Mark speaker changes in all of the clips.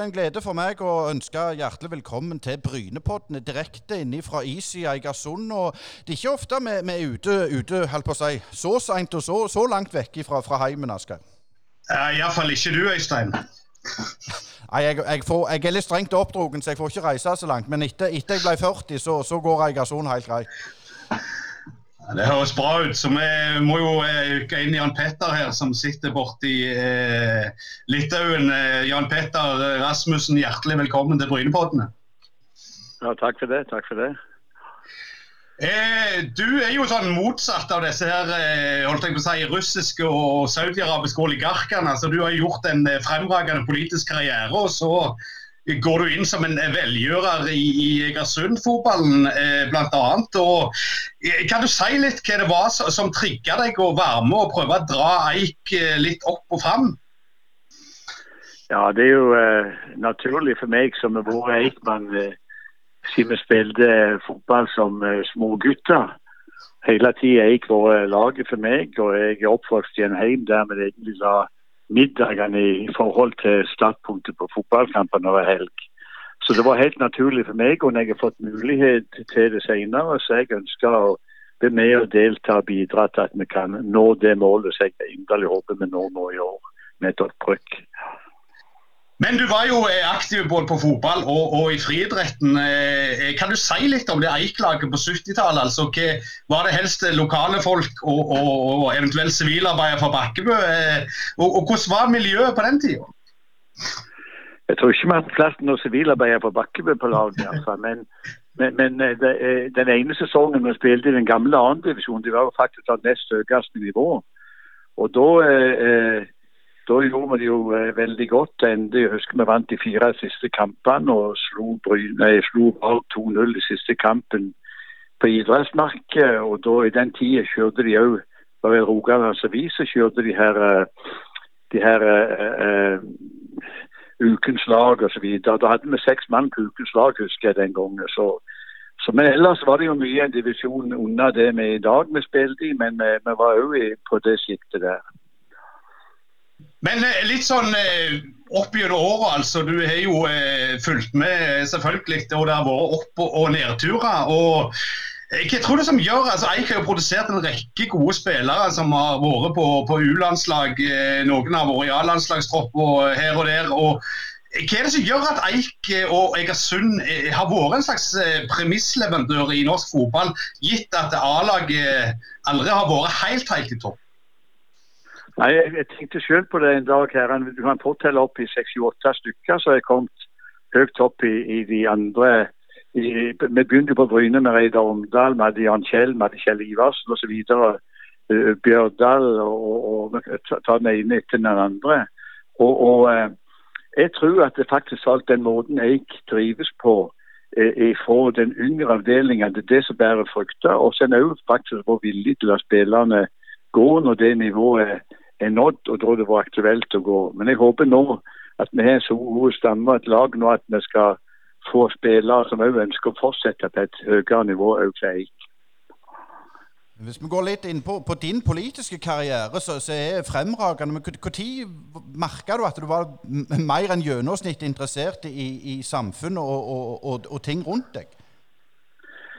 Speaker 1: er en glede for meg å ønske hjertelig velkommen til Brynepodden direkte inne fra is i Eigersund. Og det er ikke ofte vi, vi er ute, ute holdt på å si, så seint og så, så langt vekk fra, fra heimen, Asgeir.
Speaker 2: Ja, Iallfall ikke du, Øystein.
Speaker 1: Nei, jeg, jeg, får, jeg, er litt strengt oppdrogen, så jeg får ikke reise så langt. Men etter, etter jeg ble 40, så, så går Eigersund helt greit.
Speaker 2: Det høres bra ut. Så vi må jo uke inn Jan Petter her, som sitter borti eh, Litauen. Eh, Jan Petter Rasmussen, hjertelig velkommen til Brynepoddene.
Speaker 3: Ja, takk for det. Takk for det.
Speaker 2: Eh, du er jo sånn motsatt av disse her, eh, holdt jeg på å si, russiske og saudiarabiske oligarkene. Altså, du har gjort en eh, fremragende politisk karriere, og så går du inn som en velgjører i, i Egersund-fotballen eh, bl.a. Eh, kan du si litt hva det var som, som trigga deg å være med og prøve å dra Eik eh, litt opp og fram?
Speaker 3: Ja, det er jo eh, naturlig for meg som har vært Eikmann eh, siden vi spilte fotball som eh, smågutter. Hele tida Eik vært laget for meg, og jeg er oppvokst i en heim der vi egentlig la middagene i forhold til startpunktet på fotballkampene over helg. Så det var helt naturlig for meg, og når jeg har fått mulighet til det senere, så jeg ønsker å være med og delta og bidra til at vi kan nå det målet som jeg inderlig håper vi når nå i år, med et opprykk.
Speaker 2: Men du var jo eh, aktiv både på fotball og, og i friidretten. Eh, kan du si litt om det Eik-laget på 70-tallet? Altså, var det helst lokale folk og, og, og eventuelt sivilarbeidere fra Bakkebø? Eh, og, hvordan var miljøet på den tida?
Speaker 3: Jeg tror ikke vi hadde plass til noen sivilarbeidere fra Bakkebø på laget. Altså. Men, men, men den ene sesongen vi spilte i den gamle annendivisjonen, det var jo faktisk det nest høyeste nivå. Og da eh, da gjorde vi det jo eh, veldig godt. Enda, jeg husker vi vant de fire siste kampene og slo, slo 2-0 i siste kampen på idrettsmarkedet. Og da i den tida kjørte de òg Bare i Rogalands Avis så kjørte de her, eh, de her uh, ukens lag osv. Da hadde vi seks mann på ukens lag, husker jeg den gangen. Så, så, men ellers var det jo mye en divisjon unna det vi i dag vi spilte i, men vi, vi var òg på det siktet der.
Speaker 2: Men eh, litt sånn eh, opp gjennom året, altså. Du har jo eh, fulgt med selvfølgelig, og det har vært opp- og nedturer. og hva tror du som gjør, altså Eik har jo produsert en rekke gode spillere som har vært på, på U-landslag. Noen har vært i A-landslagstropper her og der. og Hva er det som gjør at Eik og Egersund har vært en slags premissleverandør i norsk fotball, gitt at A-laget aldri har vært helt, helt i topp?
Speaker 3: Nei, Jeg tenkte selv på det en dag. her. Du kan fortelle opp i 68 stykker så jeg kommet høyt opp i, i de andre. I, vi begynte på Bryne med Reidar Omdal, vi Jan Kjell, vi Kjell Iversen osv. Uh, Bjørdal og, og ta den ene etter den andre. Og, og uh, jeg tror at det faktisk alt den måten Eik drives på uh, fra den yngre avdelingen, det er det som bærer frukter. Og så er en òg faktisk vært villig til å la spillerne gå når det nivået er nådd, og da det var aktuelt å gå. Men jeg håper nå at vi har så gode stammer et lag nå at vi skal få spillere som òg ønsker å fortsette på et høyere nivå òg for Eik.
Speaker 1: Hvis vi går litt inn på, på din politiske karriere, så, så er fremragende. Men Når merka du at du var mer enn gjennomsnitt interessert i, i samfunnet og, og, og, og, ting rundt deg?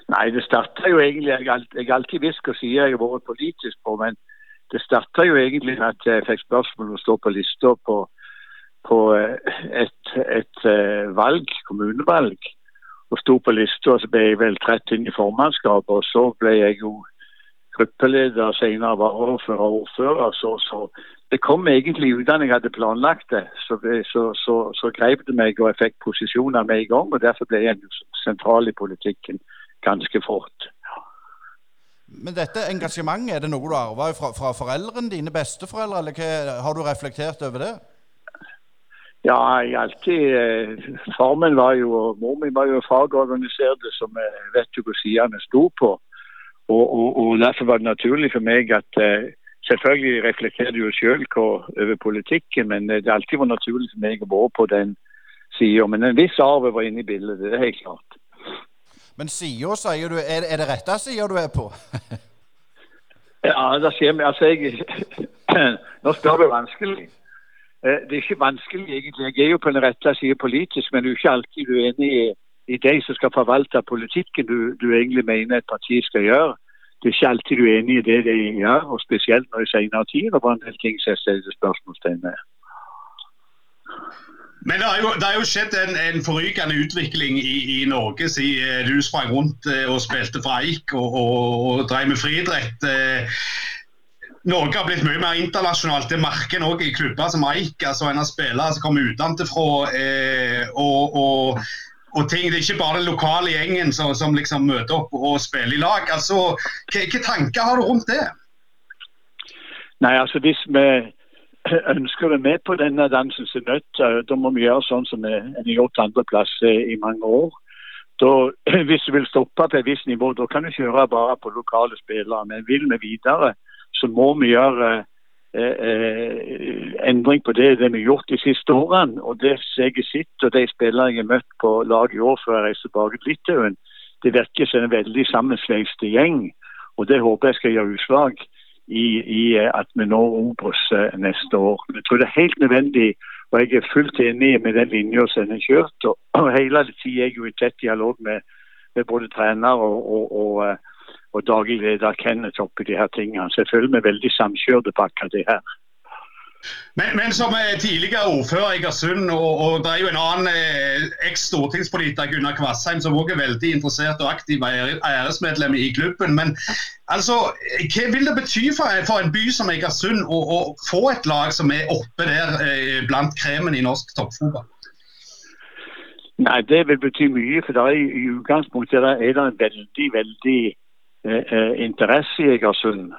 Speaker 3: Nei, det starta jo egentlig Jeg har alltid visst hva side jeg har vært politisk på, men det starta jo egentlig med at jeg fikk spørsmål om å stå på lista på, på, eh, et, et uh, valg, kommunevalg. Og sto på lista, og så ble jeg vel trett inn i formannskapet. Og så ble jeg jo gruppeleder, senere varaordfører og ordfører. Så, så, det kom egentlig uten jeg hadde planlagt det. Så, så, så, så grep det meg, og jeg fikk posisjoner med i gang. Og derfor ble jeg sentral i politikken ganske fort.
Speaker 1: Men dette engasjementet, er det noe du arva fra, fra foreldrene dine, besteforeldre, eller hva, har du reflektert over det?
Speaker 3: Ja, jeg alltid eh, Far min var jo, og mor min var jo fagorganiserte, som jeg vet jo hvor sidene sto på. Og, og, og, Derfor var det naturlig for meg at eh, Selvfølgelig reflekterer du jo selv over politikken, men det har alltid vært naturlig for meg å være på den sida. Men en viss arv var inne i bildet, det er helt klart.
Speaker 1: Men sida, sier du. Er, er det rette sida du er på?
Speaker 3: ja, det skjer meg. Altså, jeg Nå spør du vanskelig. Eh, det er ikke vanskelig, egentlig. Jeg er jo på den rette sida politisk, men du er ikke alltid uenig i, i de som skal forvalte politikken du, du, egentlig mener et parti skal gjøre. Det er ikke alltid du er i det de gjør, og spesielt når i senere tid var en del ting stiller spørsmålstegn ved.
Speaker 2: Men det har jo, det har jo skjedd en, en forrykende utvikling i, i, Norge siden eh, du sprang rundt eh, og spilte for Eik og, og, og drev med friidrett. Norge har blitt mye mer internasjonalt. Det merker en òg i klubber som Eik. altså En har spillere som kommer utenfra. Eh, og, og, og, ting, Det er ikke bare den lokale gjengen som, som liksom møter opp og spiller i lag. altså Hvilke tanker har du rundt det?
Speaker 3: Nei, altså Hvis vi ønsker å være med på denne dansen, så nødt, da må vi gjøre sånn som vi har gjort andre plasser i mange år. Da, hvis du vil stoppe på et visst nivå, da kan du kjøre bare på lokale spillere. Men vil vi videre, så må vi gjøre eh, eh, endring på det, det vi har gjort de siste årene. Og det jeg har og de spillere jeg har møtt på lag i år før jeg reiser tilbake til Litauen, det virker som en veldig sammensveist gjeng. Og det håper jeg skal gjøre utslag i, i at vi når Obos eh, neste år. Jeg tror det er helt nødvendig, og jeg er fullt enig med den linja som er kjørt. Og, og hele tida er jeg jo i tett dialog med, med både trener og, og, og eh, og daglig leder Kenneth oppi de her tingene. Så jeg føler meg veldig samkjørt på akkurat det her.
Speaker 2: Men, men, som tidligere ordfører i Egersund, og, og, det er jo en annen eh, eks-stortingspolitiker, Gunnar Kvassheim, som også er veldig interessert og aktiv æresmedlem i klubben. Men altså, hva vil det bety for, for en by som Egersund å, å, få et lag som er oppe der eh, blant kremen i norsk toppfotball?
Speaker 3: Nei, Det vil bety mye. for er, I utgangspunktet er det en veldig, veldig Eh, eh, interesse i Egersund.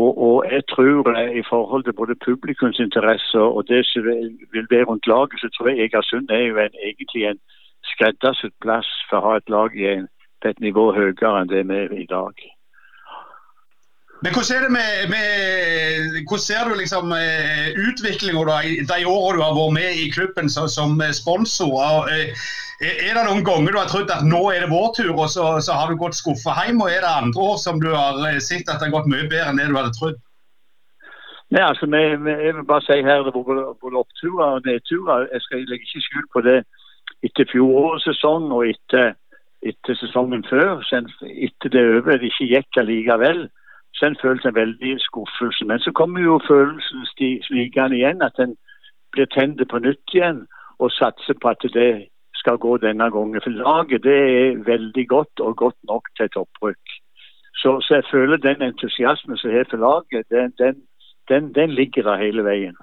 Speaker 3: Og, og, jeg tror eh, i forhold til både publikumsinteresser og det som vil være rundt laget, så tror jeg Egersund er jo en, egentlig en skreddersydd plass for å ha et lag i en, på et nivå høyere enn det vi er i dag.
Speaker 2: Men hvordan, er det med, med, hvordan ser du liksom eh, utviklinga de årene du har vært med i klubben så, som sponsor? Eh, er det noen ganger du har trodd at nå er det vår tur, og så, så har du gått skuffa hjem? Og er det andre år som du har eh, sett at det har gått mye bedre enn det du hadde trodd?
Speaker 3: Nei, altså, vi, jeg vil bare si her det var både oppturer og nedturer. Jeg skal legge ikke skjul på det etter fjorårets sesong og etter, etter sesongen før. Etter det over det ikke gikk allikevel så en følte en veldig skuffelse. Men så kommer jo følelsen snikende igjen, at en blir tent på nytt igjen og satser på at det skal gå denne gangen. For laget det er veldig godt og godt nok til et opprykk. Så, så jeg føler den entusiasmen som er for laget, den, den, den, den ligger der hele veien.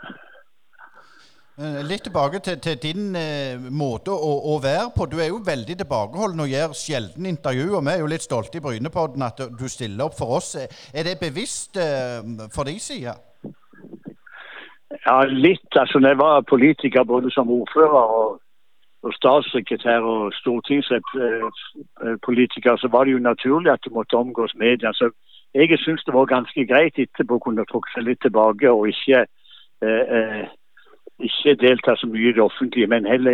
Speaker 1: Eh, litt tilbake til, til din eh, måte å, å, være på. Du er jo veldig tilbakeholden og gjør sjelden intervjuer. Vi er jo litt stolte i Brynepodden at du stiller opp for oss. Er det bevisst eh, for de side?
Speaker 3: Ja, litt. Altså, når jeg var politiker både som ordfører og, og statssekretær og stortingspolitiker, så var det jo naturlig at du måtte omgås media. Så jeg syns det var ganske greit etterpå å kunne trukke seg litt tilbake og ikke eh, eh, ikke delta så mye i det offentlige, men heller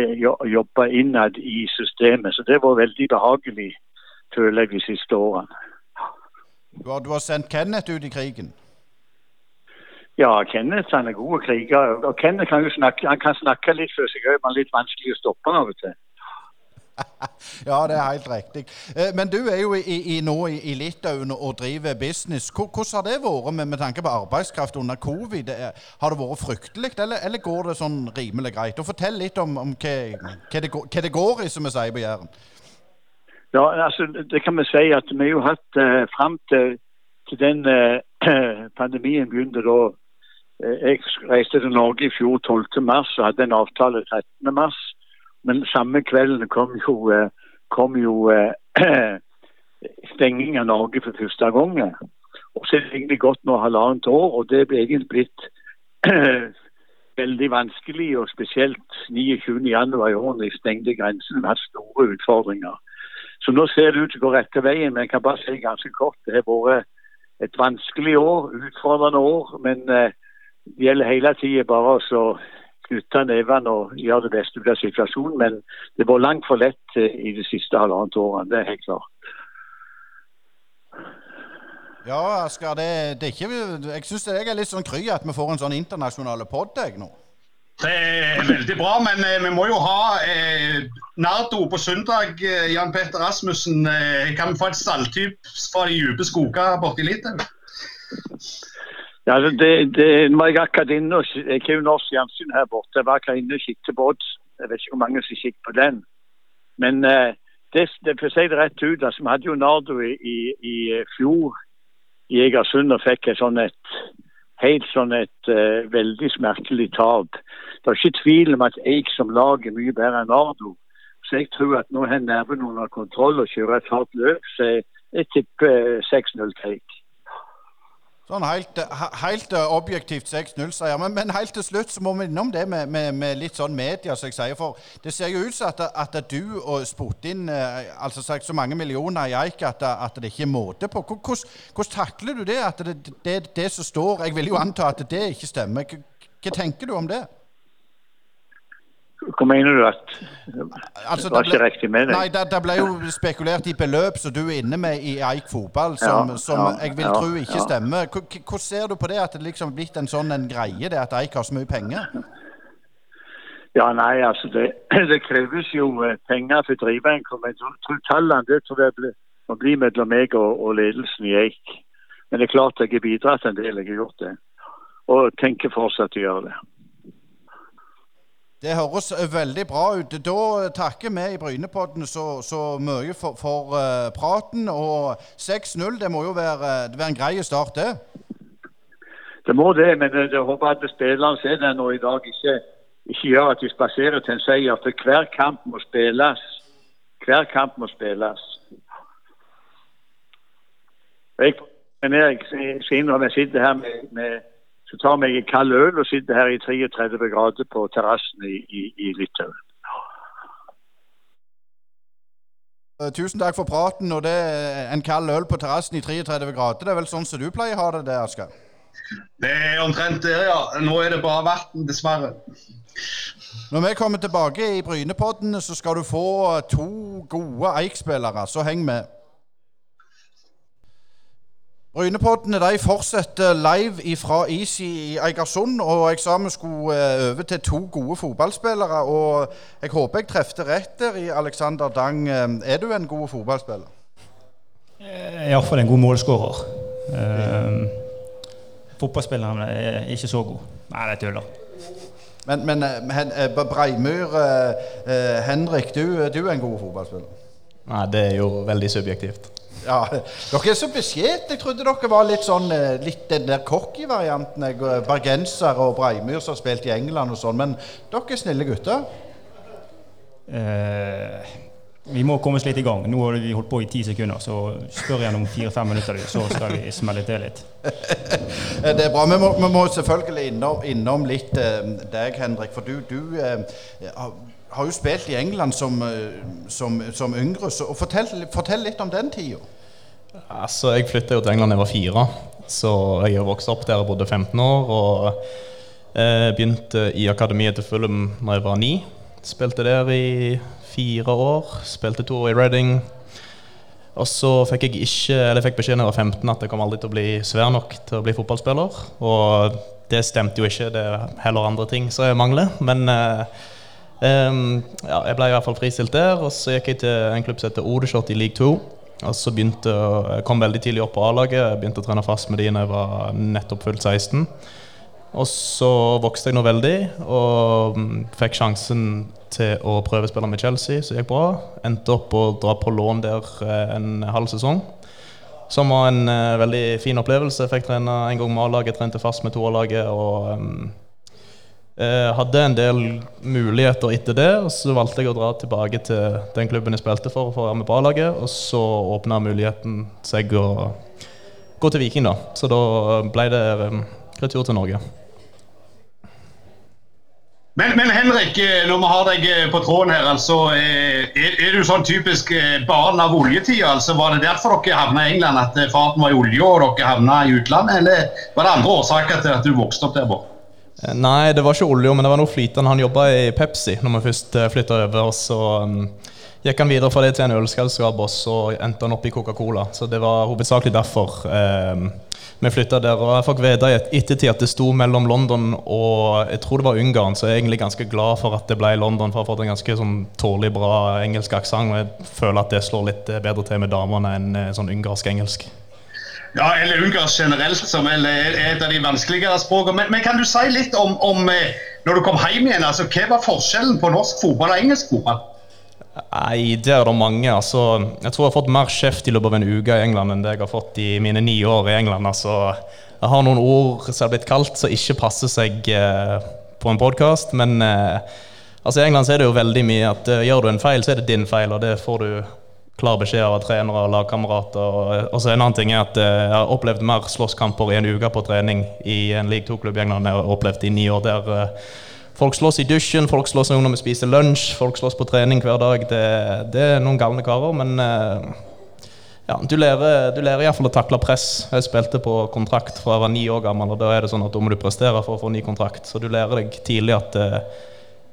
Speaker 3: jobbe innad i systemet. Så det var veldig behagelig, føler jeg, de siste årene.
Speaker 1: Du har, du har sendt Kenneth ut i krigen?
Speaker 3: Ja, Kenneth han er god kriger. Og Kenneth kan jo snakke, han kan snakke litt for seg òg, men litt vanskelig å stoppe av og til.
Speaker 1: Ja, det er helt riktig. Eh, men du er jo i, i, nå i, Litauen og driver business. Hvordan har det vært med, med tanke på arbeidskraft under covid? Har det vært fryktelig, eller, eller, går det sånn rimelig greit? Og Fortell litt om, om hva, hva, det, går i, som vi sier på Jæren.
Speaker 3: Ja, altså, det kan vi si at vi har jo hatt eh, fram til, til den eh, pandemien begynte da eh, Jeg reiste til Norge i fjor 12. mars og hadde en avtale 13. Men samme kvelden kom jo, eh, kom jo eh, stenging av Norge for første gang. Og så er det egentlig gått nå halvannet år, og det ble egentlig blitt veldig vanskelig. Og spesielt 29.1 i år, da de stengte grensen, har hatt store utfordringer. Så nå ser det ut til å gå rette veien, men jeg kan bare si ganske kort det har vært et vanskelig år, utfordrende år. Men eh, det gjelder hele tida bare å knytte nevene og gjøre det beste ut av situasjonen. Men det var langt for lett eh, i de siste halvannet årene. Det er helt klart.
Speaker 1: Ja, Asker, det, det ikke, jeg syns det er litt sånn kry at vi får en sånn internasjonal pod nå.
Speaker 2: Det er veldig bra, men eh, vi må jo ha eh, Nardo på søndag. Eh, Jan Petter Rasmussen. Eh, kan vi få et stalltyp fra de dype skoger borti Litauen?
Speaker 3: Ja, altså, det, det, nå var jeg akkurat inne Jeg har jo norsk fjernsyn her borte. Jeg var akkurat inne og kikket på odds. Jeg vet ikke hvor mange som kikker på den. Men eh, det, det, for å si det rett ut, altså, vi hadde jo Nardo i, i, i fjor i Egersund og fikk et sånn et helt sånn et uh, veldig smertelig tap. Det er ikke tvil om at Eik som lag er mye bedre enn Nardo. Så jeg tror at nå har nervene under kontroll og kjører et hardt løp. Så jeg tipper 6-0 til Eik.
Speaker 1: Sånn helt, helt objektivt 6-0-seier. Men, men, helt til slutt så må vi innom det med, med, med, litt sånn media, som jeg sier. For det ser jo ut som at, at, du og Spotin eh, altså sagt så mange millioner i Eik at, at, det ikke er måte på. Hvordan, hvordan takler du det? At det, det, det som står Jeg vil jo anta at det ikke stemmer. Hva tenker du om det?
Speaker 3: Hva mener du at
Speaker 1: altså,
Speaker 3: det var ikke riktig med?
Speaker 1: Nei, det, det, ble jo spekulert i beløp som du er inne med i Eik fotball, som, ja, som ja, jeg vil ja, tro ikke stemmer. Hvordan ser du på det, at det liksom er blitt en sånn en greie det at Eik har så mye penger?
Speaker 3: Ja, nei, altså det, det kreves jo eh, penger for å drive en klubb. Tallene det tror jeg må bli mellom meg og, og, ledelsen i Eik. Men det er klart jeg har bidratt en del, jeg har gjort det. Og tenker fortsatt å gjøre det.
Speaker 1: Det høres veldig bra ut. Da takker vi i Brynepodden så, så mye for, for uh, praten. Og 6-0, det må jo være, være en grei start, det?
Speaker 3: Det må det, men jeg, håper at spillerne ser det nå i dag. Ikke, ikke gjør at de spaserer til en seier. For hver kamp må spilles. Hver kamp må spilles. Jeg, jeg, jeg, jeg sitter her med, med så tar vi en kald øl og sitter her i 33 grader på terrassen i, i, i Litauen.
Speaker 1: Eh, tusen takk for praten. og det er En kald øl på terrassen i 33 grader. Det er vel sånn som du pleier å ha det der, Asker?
Speaker 2: Det er omtrent det, ja. Nå er det bare vann, dessverre.
Speaker 1: Når vi kommer tilbake i Brynepodden, så skal du få to gode Eik-spillere. Så heng med. Brynepoddene de fortsetter live fra Easy i Eigersund. og Jeg sa vi skulle eh, over til to gode fotballspillere. og Jeg håper jeg trefte rett der i Alexander Dang. Eh, er du en god fotballspiller?
Speaker 4: Eh, Iallfall en god målskårer. Uh, fotballspilleren er ikke så god. Nei, det tuller.
Speaker 1: Men, men Breimyr, uh, Henrik, du, du er en god fotballspiller?
Speaker 5: Nei, det er jo veldig subjektivt.
Speaker 1: Ja, Dere er så beskjedne. Jeg trodde dere var litt sånn eh, litt den der cocky-varianten. Bergenser og Breimyr som har spilt i England og sånn. Men dere er snille gutter.
Speaker 4: Eh, vi må komme oss litt i gang. Nå har vi holdt på i ti sekunder, så spør igjen om fire-fem minutter, så skal vi smelle til litt.
Speaker 1: det er bra. Vi må, vi må selvfølgelig innom, innom litt eh, deg, Henrik. For du, du eh, har jo spilt i England som, eh, som, som yngre. Så, fortell, fortell, litt om den tida.
Speaker 5: Altså, jeg flytta jo til England da jeg var fire, så jeg har vokst opp der og bodde 15 år. Og eh, begynte i akademiet til Fulham da jeg var ni. Spilte der i fire år. Spilte to år i Reading. Og så fikk jeg ikke, eller fikk beskjed da jeg var 15 at jeg kom aldri til å bli svær nok til å bli fotballspiller. Og det stemte jo ikke. Det er heller andre ting som jeg mangler. Men eh, um, ja, jeg ble i hvert fall fristilt der. Og så gikk jeg til en klubb som heter Odeshot i League 2. Og så begynte jeg kom veldig tidlig opp på A-laget. Begynte å trene fast med de da jeg var nettopp fullt 16. Og så vokste jeg nå veldig og mm, fikk sjansen til å prøvespille med Chelsea, som gikk bra. Endte opp å dra på lån der eh, en halv sesong. Som var en uh, veldig fin opplevelse. Jeg fikk trene en gang med A-laget, trente fast med toerlaget. Og um, Eh, hadde en del muligheter etter det, og så valgte jeg å dra tilbake til den klubben jeg spilte for, for å være med på A-laget. Og så åpna muligheten seg å gå til Viking, da. Så da ble det um, retur til Norge.
Speaker 2: Men, men, Henrik, eh, når vi har deg eh, på tråden her, altså, er, er, du sånn typisk barn av oljetida? Altså, var det derfor dere havna i England, at farten var i olje og dere havna i utlandet? Eller var det andre årsaker til at du vokste opp der borte?
Speaker 5: Eh, nei, det var ikke olje, men det var noe flytende. Han jobba i Pepsi når vi først eh, flytta over. og Så um, gikk han videre fra det til en ølselskap, og så endte han opp i Coca-Cola. Så det var hovedsakelig derfor. Um, vi flytta der. Og jeg fikk vite i ettertid at det sto mellom London og jeg tror det var Ungarn, så jeg er egentlig ganske glad for at det ble London, for jeg har fått en ganske sånn tålelig bra engelsk aksent. Og jeg føler at det slår litt bedre til med damene enn sånn ungarsk-engelsk.
Speaker 2: Ja, eller ungarsk generelt, som er et av de vanskeligere språkene. Men, men, kan du si litt om, om når du kom hjem igjen, altså, hva var forskjellen på norsk fotball og engelsk fotball?
Speaker 5: Nei, det er det mange. Altså, jeg tror jeg har fått mer kjeft i løpet av en uke i England enn det jeg har fått i mine ni år i England. Altså, jeg har noen ord som har blitt kalt som ikke passer seg eh, på en podkast. Men eh, altså, i England er det jo veldig mye at eh, gjør du en feil, så er det din feil. Og det får du klar beskjed av trenere og lagkamerater. Og, så en annen ting er at eh, jeg har opplevd mer slåsskamper i en uke på trening i en league 2-klubb i jeg har opplevd i ni år der. Eh, Folk slåss i dusjen, folk slåss når vi spiser lunsj, folk slåss på trening hver dag. Det, det er noen galne karer, men uh, ja, du lærer, du lærer iallfall å takle press. Jeg spilte på kontrakt fra jeg var ni år gammel, og da er det sånn at da må du prestere for å få ny kontrakt. Så du lærer deg tidlig at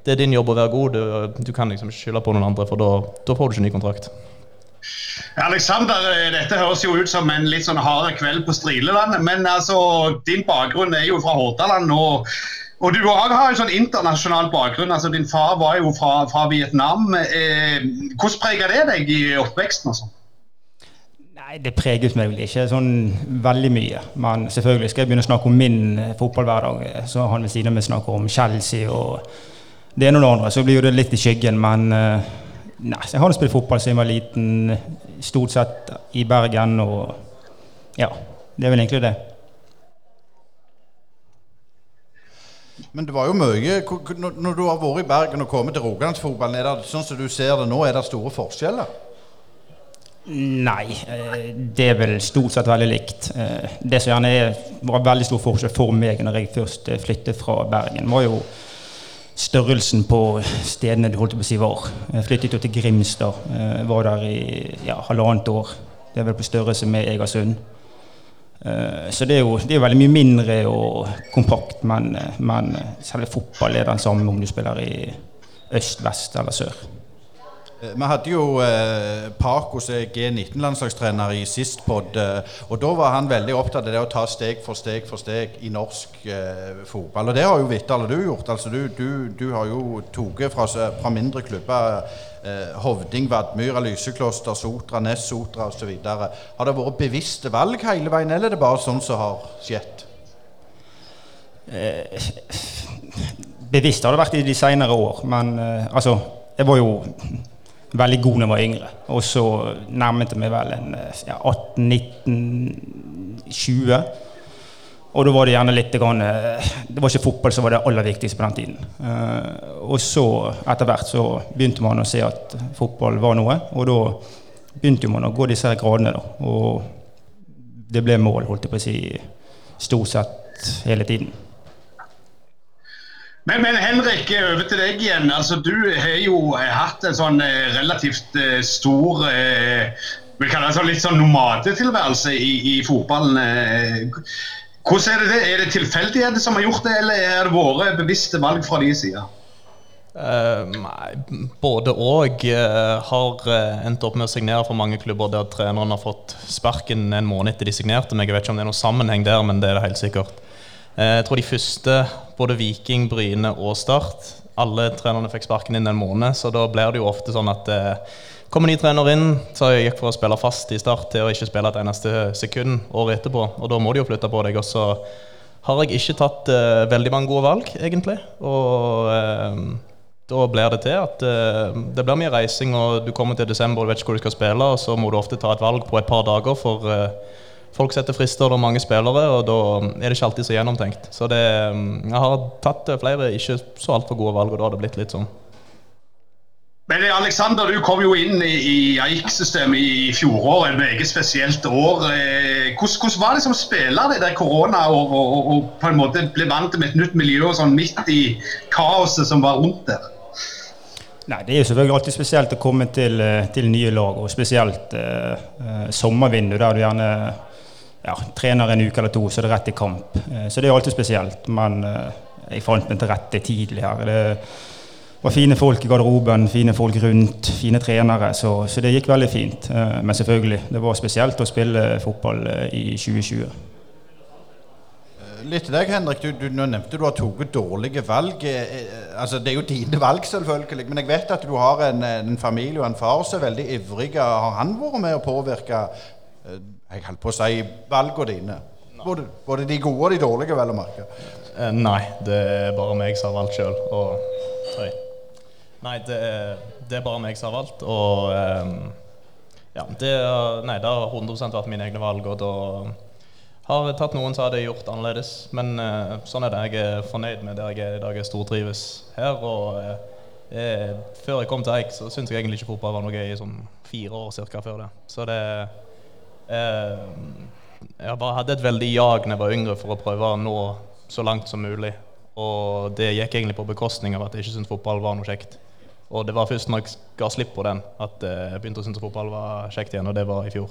Speaker 5: det er din jobb å være god. Du, du kan liksom ikke skylde på noen andre, for da får du ikke ny kontrakt.
Speaker 2: Alexander, eh, dette høres jo ut som en litt sånn hard kveld på Strileland. Men altså, din bakgrunn er jo fra Hordaland. og og du har en sånn internasjonal bakgrunn. altså Din far var jo fra, fra Vietnam. Eh, hvordan preger det deg i oppveksten? Altså?
Speaker 4: Nei, Det preget meg vel ikke sånn veldig mye. Men selvfølgelig skal jeg begynne å snakke om min eh, fotballhverdag. Så han ved siden av meg snakker om Chelsea og det ene og det andre. Så blir jo det litt i skyggen. Men eh, nei, jeg har spilt fotball siden jeg var liten, stort sett i Bergen. Og ja, det er vel egentlig det.
Speaker 1: Men det var jo mye Når du har vært i Bergen og kommet til Rogalandsfotballen, er det sånn som du ser det nå, er det store forskjeller?
Speaker 4: Nei, eh, det er vel stort sett veldig likt. Eh, det som gjerne er, var veldig stor forskjell for meg når jeg først eh, flyttet fra Bergen, var jo størrelsen på stedene du holdt på å si var. Jeg flyttet jo til Grimstad. Var der i ja, halvannet år. Det er vel på størrelse med Egersund. Eh, så det er, jo, det er veldig mye mindre og kompakt, men, eh, men selve fotball er den samme om du spiller i øst, vest eller sør.
Speaker 1: Eh, vi hadde jo eh, Paco som er G19-landslagstrener i sist pod. Eh, og Da var han veldig opptatt av det å ta steg for steg for steg i norsk eh, fotball. Og det har jo Vittal og du gjort. Altså, du, du, du har jo tatt fra, fra mindre klubber eh, Hovding, Vadmyra, Lysekloster, Sotra, Ness, Sotra osv. Har det vært bevisste valg hele veien, eller er det bare sånn som har skjedd?
Speaker 4: Eh, bevisst har det vært i de senere år, men altså Jeg var jo veldig god da jeg var yngre. Og så nærmet jeg meg vel en ja, 18-19-20. Og da var det gjerne litt grann, eh, Det var ikke fotball som var det aller viktigste på den tiden. Uh, og så etter hvert så begynte man å se at fotball var noe. Og da begynte man å gå disse her gradene, da. Og det ble mål, holdt jeg på å si, stort sett hele tiden.
Speaker 2: Men, men, Henrik, over til deg igjen. Altså, du har jo hatt en sånn eh, relativt stor eh, vi kaller det sånn litt sånn nomadetilværelse i, i fotballen. Hvordan Er det det? Er det tilfeldigheter som har gjort det, eller er det våre bevisste valg fra de sida?
Speaker 5: Uh, både og. Uh, har endt opp med å signere for mange klubber der treneren har fått sparken en måned etter de signerte meg. Jeg vet ikke om det er noen sammenheng der, men det er det helt sikkert. Jeg tror de første, både Viking, Bryne og Start, alle trenerne fikk sparken inn en måned, så da blir det jo ofte sånn at Kommer ny trener inn, så jeg gikk for å spille fast i start til å ikke spille et eneste sekund året etterpå. Og da må de jo flytte på deg. Og så har jeg ikke tatt uh, veldig mange gode valg, egentlig. Og uh, da blir det til at uh, det blir mye reising, og du kommer til desember og du vet ikke hvor du skal spille, og så må du ofte ta et valg på et par dager, for folk setter frister, det er mange spillere, og da er det ikke alltid så gjennomtenkt. Så det, jeg har tatt flere ikke så altfor gode valg, og da har det blitt litt sånn.
Speaker 2: Men Alexander, du kom jo inn i, i AIK-systemet i fjoråret, et meget spesielt år. Eh, hvordan, hvordan, var det som spiller det der korona og, og, og, på en måte ble vant med et nytt miljø og sånn midt i kaoset som var rundt der?
Speaker 4: Nei, Det er jo selvfølgelig alltid spesielt å komme til, eh, til nye lag, og spesielt eh, eh, sommervindu, der du gjerne ja, trener en uke eller to, så er det rett i kamp. Eh, så det er alltid spesielt. Men eh, jeg fant meg til rette tidlig her. Det var fine folk i garderoben, fine folk rundt, fine trenere. Så, så, det gikk veldig fint. Eh, men selvfølgelig, det var spesielt å spille fotball eh, i 2020.
Speaker 1: litt til deg, Henrik. Du, du nå nevnte du har tatt dårlige valg. Eh, eh, altså, det er jo dine valg, selvfølgelig. Men jeg vet at du har en, en familie og en far som er veldig ivrige. Har han vært med å påvirke eh, jeg holdt på å si valgene dine? Både, både, de gode og de dårlige, vel å merke.
Speaker 5: Eh, nei, det er bare meg som har valgt sjøl. Nei, det er, det er, bare meg som har valgt. Og um, ja, det, nei, det har 100 vært mine egne valg. Og da har jeg tatt noen som hadde gjort annerledes, men uh, sånn er det. Jeg er fornøyd med der jeg er i dag. Jeg stortrives her. Og uh, jeg, før jeg kom til Eik, så syntes jeg egentlig ikke fotball var noe gøy i sånn fire år cirka før det. Så det Jeg bare hadde et veldig jag da jeg var yngre for å prøve å nå så langt som mulig. Og det gikk egentlig på bekostning av at jeg ikke syntes fotball var noe kjekt. Og det var først når jeg ga slipp på den, at jeg begynte å synes fotball var kjekt igjen, og det var i fjor.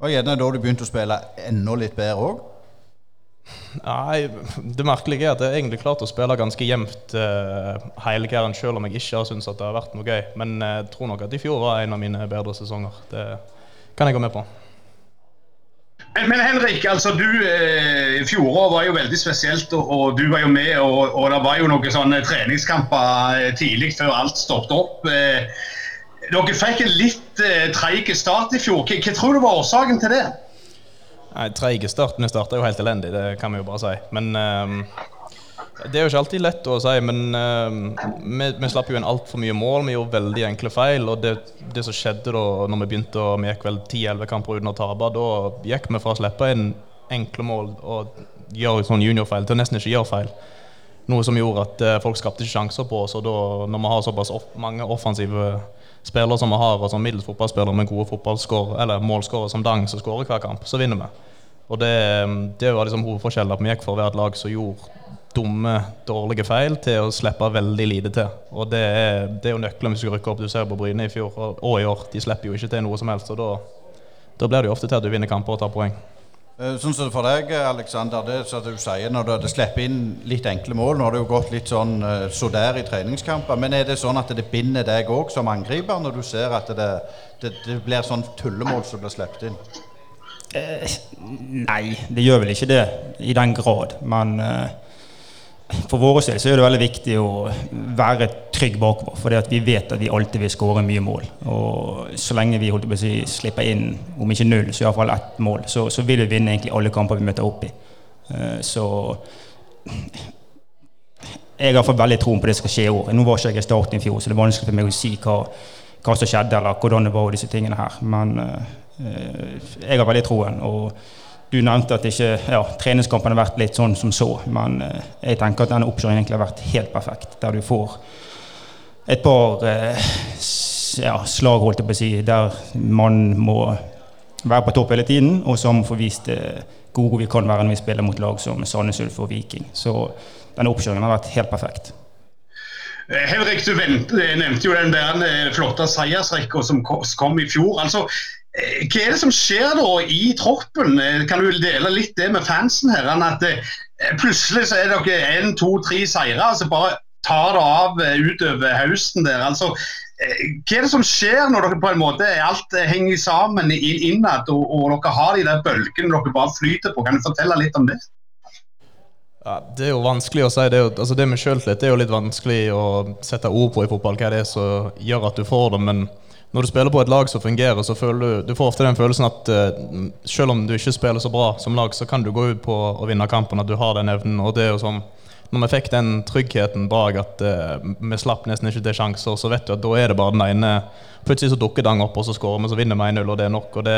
Speaker 1: Og gjerne da du begynte å spille enda litt bedre òg?
Speaker 5: Nei, det merkelige er at jeg egentlig klarte å spille ganske jevnt uh, hele karrieren, selv om jeg ikke har syntes at det har vært noe gøy. Men jeg tror nok at i fjor var en av mine bedre sesonger. Det kan jeg gå med på.
Speaker 2: Men, Henrik, altså du eh, fjoråret var jo veldig spesielt, og, og, du var jo med. Og, og det var jo noen sånne treningskamper eh, tidlig før alt stoppet opp. Eh, dere fikk en litt eh, treig start i fjor. Hva, hva, tror du var årsaken til det?
Speaker 5: Nei, Treig start. Vi starta jo helt elendig, det kan vi jo bare si. Men um, Det er jo ikke alltid lett å si, men uh, vi, vi, slapp jo inn altfor mye mål. Vi gjorde veldig enkle feil. Og det, det som skjedde da når vi begynte å, vi gikk vel 10-11 kamper uten å tape, da gikk vi fra å slippe inn enkle mål og gjøre sånn juniorfeil til å nesten ikke gjøre feil. Noe som gjorde at uh, folk skapte ikke sjanser på oss. Og da, når vi har såpass off mange offensive spillere som vi har, og som middels fotballspillere med gode målskårere som Dang, som skårer hver kamp, så vinner vi. Og Det, det var liksom hovedforskjellen. At vi gikk for et lag som gjorde dumme, dårlige feil, til å slippe veldig lite til. Og Det er, det er jo nøkkelen hvis du rykker opp. Du ser på Bryne i fjor og, og, i år. De slipper jo ikke til noe som helst. og da, da blir det jo ofte til at du vinner kamper og tar poeng.
Speaker 1: Eh, sånn som for deg, Alexander, det som du sier når du hadde sluppet inn litt enkle mål. Nå har det jo gått litt sånn uh, så der i treningskamper. Men er det sånn at det binder deg òg som angriper, når du ser at det, det, det blir sånn tullemål som blir sluppet inn?
Speaker 4: Eh, nei, det gjør vel ikke det i den grad. Men eh, for våre del er det veldig viktig å være trygg bakover. For vi vet at vi alltid vil skåre mye mål. Og så lenge vi holdt på å si, slipper inn om ikke null, så iallfall ett mål, så, så, vil vi vinne egentlig alle kamper vi møter opp i. Uh, så jeg har fått veldig troen på det som skal skje i år. Nå var ikke jeg i starten i fjor, så det er vanskelig for meg å si hva, hva som skjedde, eller hvordan det var, og disse tingene her. Men uh, jeg har veldig troen. og du nevnte at ikke, ja, treningskampen har vært litt sånn som så, men eh, jeg tenker at denne oppkjøringen egentlig har vært helt perfekt. Der du får et par eh, ja, slag, holdt jeg på å si, der man må være på topp hele tiden, og så må vi få vist eh, hvor gode vi kan være når vi spiller mot lag som Sandnes Ulf og Viking. Så denne oppkjøringen har vært helt perfekt.
Speaker 2: Henrik, du nevnte jo den der flotte seiersrekka som kom i fjor. altså hva er det som skjer da i troppen? Eh, kan du dele litt det med fansen? her? At eh, Plutselig så er dere én, to, tre seire, så bare tar det av utover høsten der. altså hva er det som skjer når dere på en måte alt henger sammen innad, og, og dere har de der bølgene dere bare flyter på? Kan du fortelle litt om det?
Speaker 5: Ja, Det er jo vanskelig å si. Det, jo, altså det med sjøltillit er jo litt vanskelig å sette ord på i fotball. Hva det er som gjør at du får det. men når du spiller på et lag som fungerer, så føler du, du får ofte den følelsen at uh, selv om du ikke spiller så bra som lag, så kan du gå ut på å vinne kampen, at du har den evnen. og det er jo sånn når vi fikk den tryggheten bak at uh, vi slapp nesten ikke til sjanser, så vet du at da er det bare den ene Plutselig så dukker Dang opp, og så skårer vi, så vinner vi 1-0, og det er nok. og det,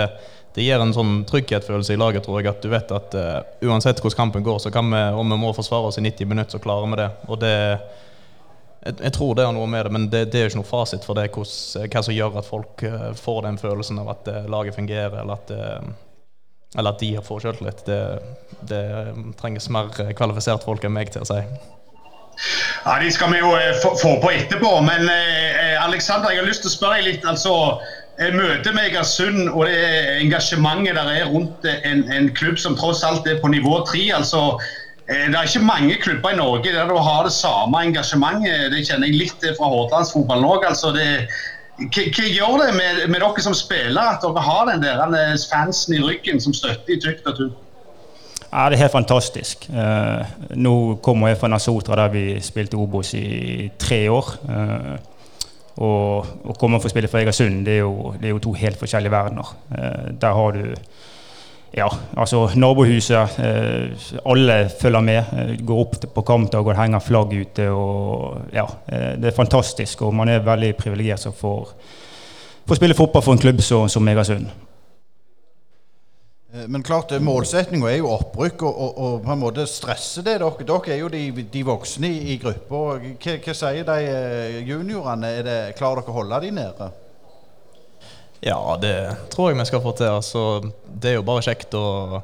Speaker 5: det gir en sånn trygghetsfølelse i laget, tror jeg, at du vet at uh, uansett hvordan kampen går, så kan vi, om vi må forsvare oss i 90 minutter, så klarer vi det. og det jeg, jeg, tror det har noe med det, men det, det er jo ikke noe fasit for det, hos, hva som gjør at folk uh, får den følelsen av at uh, laget fungerer, eller at, eller at de får selvtillit. Det, det trenges mer kvalifisert folk enn meg til å si.
Speaker 2: Ja, De skal vi jo få på etterpå. Men Alexander, jeg har lyst til å spørre deg litt. altså Møtet med Egersund og det engasjementet der er rundt en, en klubb som tross alt er på nivå tre. altså Eh, det er ikke mange klubber i Norge der du har det samme engasjementet. Det kjenner jeg litt fra Hordalandsfotballen òg. Altså hva, gjør det med, med, dere som spiller at dere har den der fansen i ryggen som støtter i tykt og tynt?
Speaker 4: Ja, Det er helt fantastisk. Eh, nå kommer jeg fra Nasotra, der vi spilte Obos i tre år. Eh, og å komme for å spille for Egersund, det er, jo, det er jo to helt forskjellige verdener. Eh, der har du ja, altså nabohuset. Eh, alle følger med. Eh, går opp på kampdag og henger flagg ute. og ja, eh, Det er fantastisk, og man er veldig privilegert som får, får spille fotball for en klubb som, som Egersund.
Speaker 1: Eh, men klart, målsettinga er jo opprykk, og, og, og, på en måte stresser det dere. Dere er jo de, de voksne i, i gruppa. Hva, hva, sier de juniorene? Er det, klarer dere å holde de nede?
Speaker 5: Ja, det tror jeg vi skal få til. Altså, det er jo bare kjekt å,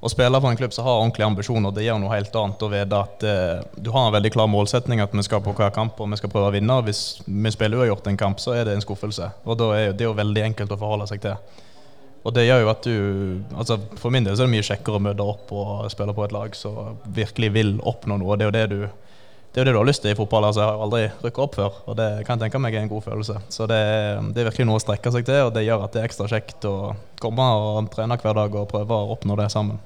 Speaker 5: å spille for en klubb som har ordentlige ambisjoner. Det gjør noe helt annet å vite at eh, du har en veldig klar målsetning at vi skal på hver kamp og vi skal prøve å vinne. Hvis vi spiller uavgjort en kamp, så er det en skuffelse. Og da er det jo veldig enkelt å forholde seg til. Og det gjør jo at du altså For min del så er det mye kjekkere å møte opp og spille på et lag som virkelig vil oppnå noe. Det er jo det du, det er jo det du har lyst til i fotball. altså Jeg har aldri rykka opp før, og det kan jeg tenke meg er en god følelse. Så det, det, er virkelig noe å strekke seg til, og det gjør at det er ekstra kjekt å komme og trene hver dag og prøve å oppnå det sammen.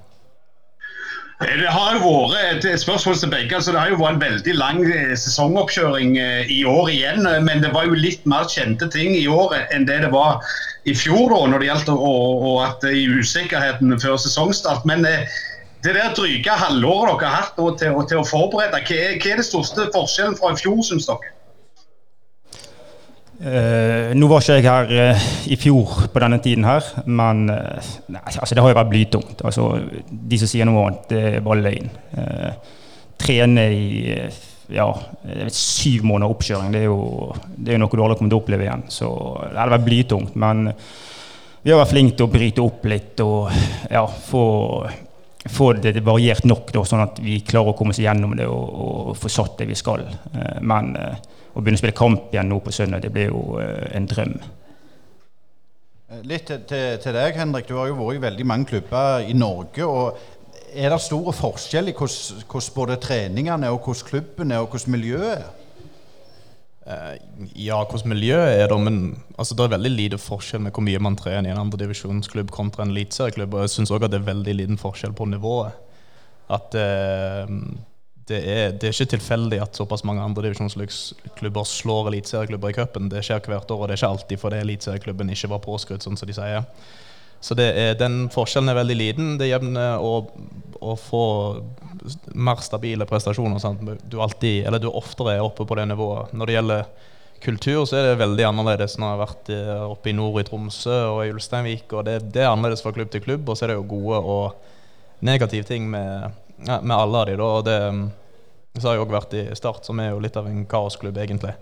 Speaker 2: Det har jo vært et spørsmål til begge. altså Det har jo vært en veldig lang eh, sesongoppkjøring eh, i år igjen. Men det var jo litt mer kjente ting i år enn det det var i fjor, da, når det gjaldt å, å, at i usikkerheten før sesongstart. Men eh, det der dryge halvåret dere har hatt til, til, å forberede, hva er, hva er det største forskjellen fra i fjor, syns dere?
Speaker 4: Uh, nå var ikke jeg her uh, i fjor på denne tiden her, men uh, nei, altså, det har jo vært blytungt. Altså, de som sier noe annet, det er bare løgn. trene i ja, syv måneder oppkjøring, det er jo, det er jo noe du aldri kommer til å oppleve igjen. Så det hadde vært blytungt. Men vi har vært flinke til å bryte opp litt og ja, få, få det variert nok, da, sånn at vi klarer å komme oss gjennom det og, og få satt det vi skal. men å begynne å spille kamp igjen nå på søndag, det blir jo uh, en drøm.
Speaker 1: Eh, litt til, til, deg, Henrik. Du har jo vært i veldig mange klubber i Norge. og Er det store forskjell i hvordan både treningene og hvordan klubben er, og hvordan miljøet er?
Speaker 5: Uh, ja, hvordan miljøet er det, men altså, det er veldig lite forskjell med hvor mye man trener i en andredivisjonsklubb kontra en eliteserieklubb. Og jeg syns òg at det er veldig liten forskjell på nivået. At uh, det er, det er, ikke tilfeldig at såpass mange andredivisjonsklubber slår eliteserieklubber i cupen. Det skjer hvert år, og det er ikke alltid fordi eliteserieklubben ikke var påskrudd, sånn som de sier. Så er, den forskjellen er veldig liten. Det jevner å, å få mer stabile prestasjoner. Sant? du, alltid, eller du oftere er oppe på det nivået. Når det gjelder kultur, så er det veldig annerledes. Når jeg har vært eh, oppe i nord i Tromsø og i Ulsteinvik, og det, det, er annerledes fra klubb til klubb. Og så er det jo gode og negative ting med med alle av de da, og det mm, så har jeg òg vært i Start, som er jo litt av en kaosklubb, egentlig.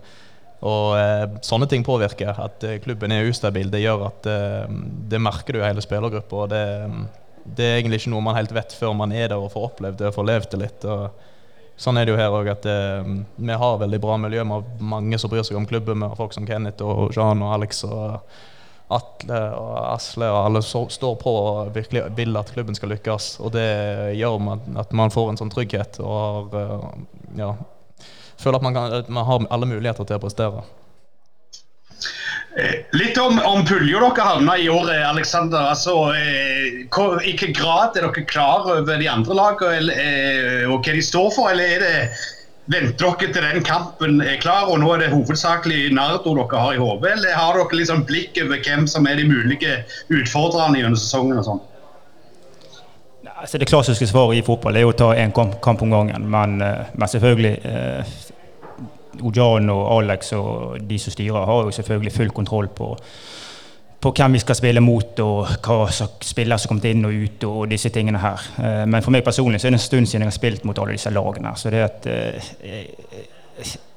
Speaker 5: Og eh, sånne ting påvirker. At eh, klubben er ustabil, det gjør at eh, det merker du i hele spillergruppa. Det, det, er egentlig ikke noe man helt vet før man er der og får opplevd det og får levd det litt. Og sånn er det jo her òg, at eh, vi har veldig bra miljø. Har mange som bryr seg om klubben. Vi har folk som Kenneth og Jean og Alex. og Atle og Asle og alle står på og virkelig vil at klubben skal lykkes. Og det gjør at man får en sånn trygghet og har, eh, ja, føler at man, kan, at man, har alle muligheter til å prestere.
Speaker 2: Eh, litt om, om pulja dere havna i år, Aleksander. Altså, eh, I hvilken grad er dere klar over de andre lagene og hva de står for? Eller er det Venter dere til den kampen er klar, og nå er det hovedsakelig Nardo dere har i hodet? Eller har dere liksom blikk over hvem som er de mulige utfordrerne gjennom sesongen? og sånn?
Speaker 4: Altså det klassiske svaret i fotball er å ta én kamp, kamp, om gangen. Men, eh, men selvfølgelig eh, Ojan og Alex og de som styrer, har jo selvfølgelig full kontroll på på hvem vi skal spille mot, og hva slags spillere som har inn og ut. og disse tingene her. Eh, men for meg personlig så er det en stund siden jeg har spilt mot alle disse lagene. Så det at eh,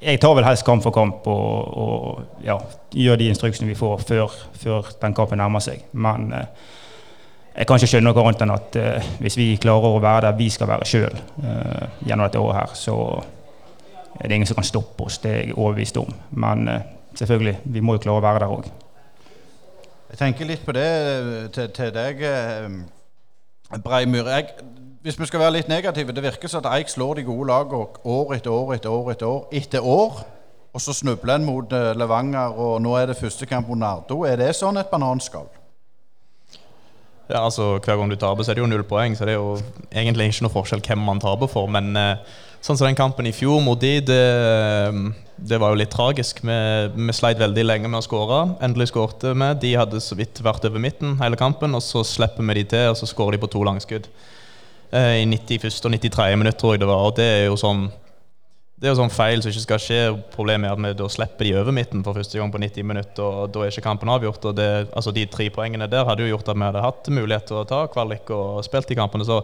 Speaker 4: jeg tar vel helst kamp for kamp og, og ja, gjør de instruksene vi får før, før, den kampen nærmer seg. Men eh, jeg kan ikke skjønne noe annet enn at hvis vi klarer å være der vi skal være sjøl gjennom dette året her, så er det ingen som kan stoppe oss. Det er jeg overbevist om. Men selvfølgelig, vi må jo klare å være der òg.
Speaker 1: Jeg tenker litt på det til, til deg, Breimyr. Jeg, hvis vi skal være litt negative, det virker som at Eik slår de gode lagene år etter år etter år etter år. Etter år. Og så snubler en mot eh, Levanger, og nå er det første kamp mot Nardo. Er det sånn et bananskall?
Speaker 5: Ja, altså Hver gang du taper, så er det jo null poeng, så det er jo egentlig ikke noe forskjell hvem man taper for. Men eh, sånn som den kampen i fjor mot de, det, det var jo litt tragisk. Vi, vi sleit veldig lenge med å skåre. Endelig skårte vi. De hadde så vidt vært over midten hele kampen, og så slipper vi de til, og så skårer de på to langskudd. Eh, I 91. og 93. minutt, tror jeg det var. Og det er jo sånn det er jo sånn feil som ikke skal skje. Problemet er at vi da slipper de over midten for første gang på 90 minutter, og da er ikke kampen avgjort. og det, altså De tre poengene der hadde jo gjort at vi hadde hatt mulighet til å ta kvalik og spilt de kampene. så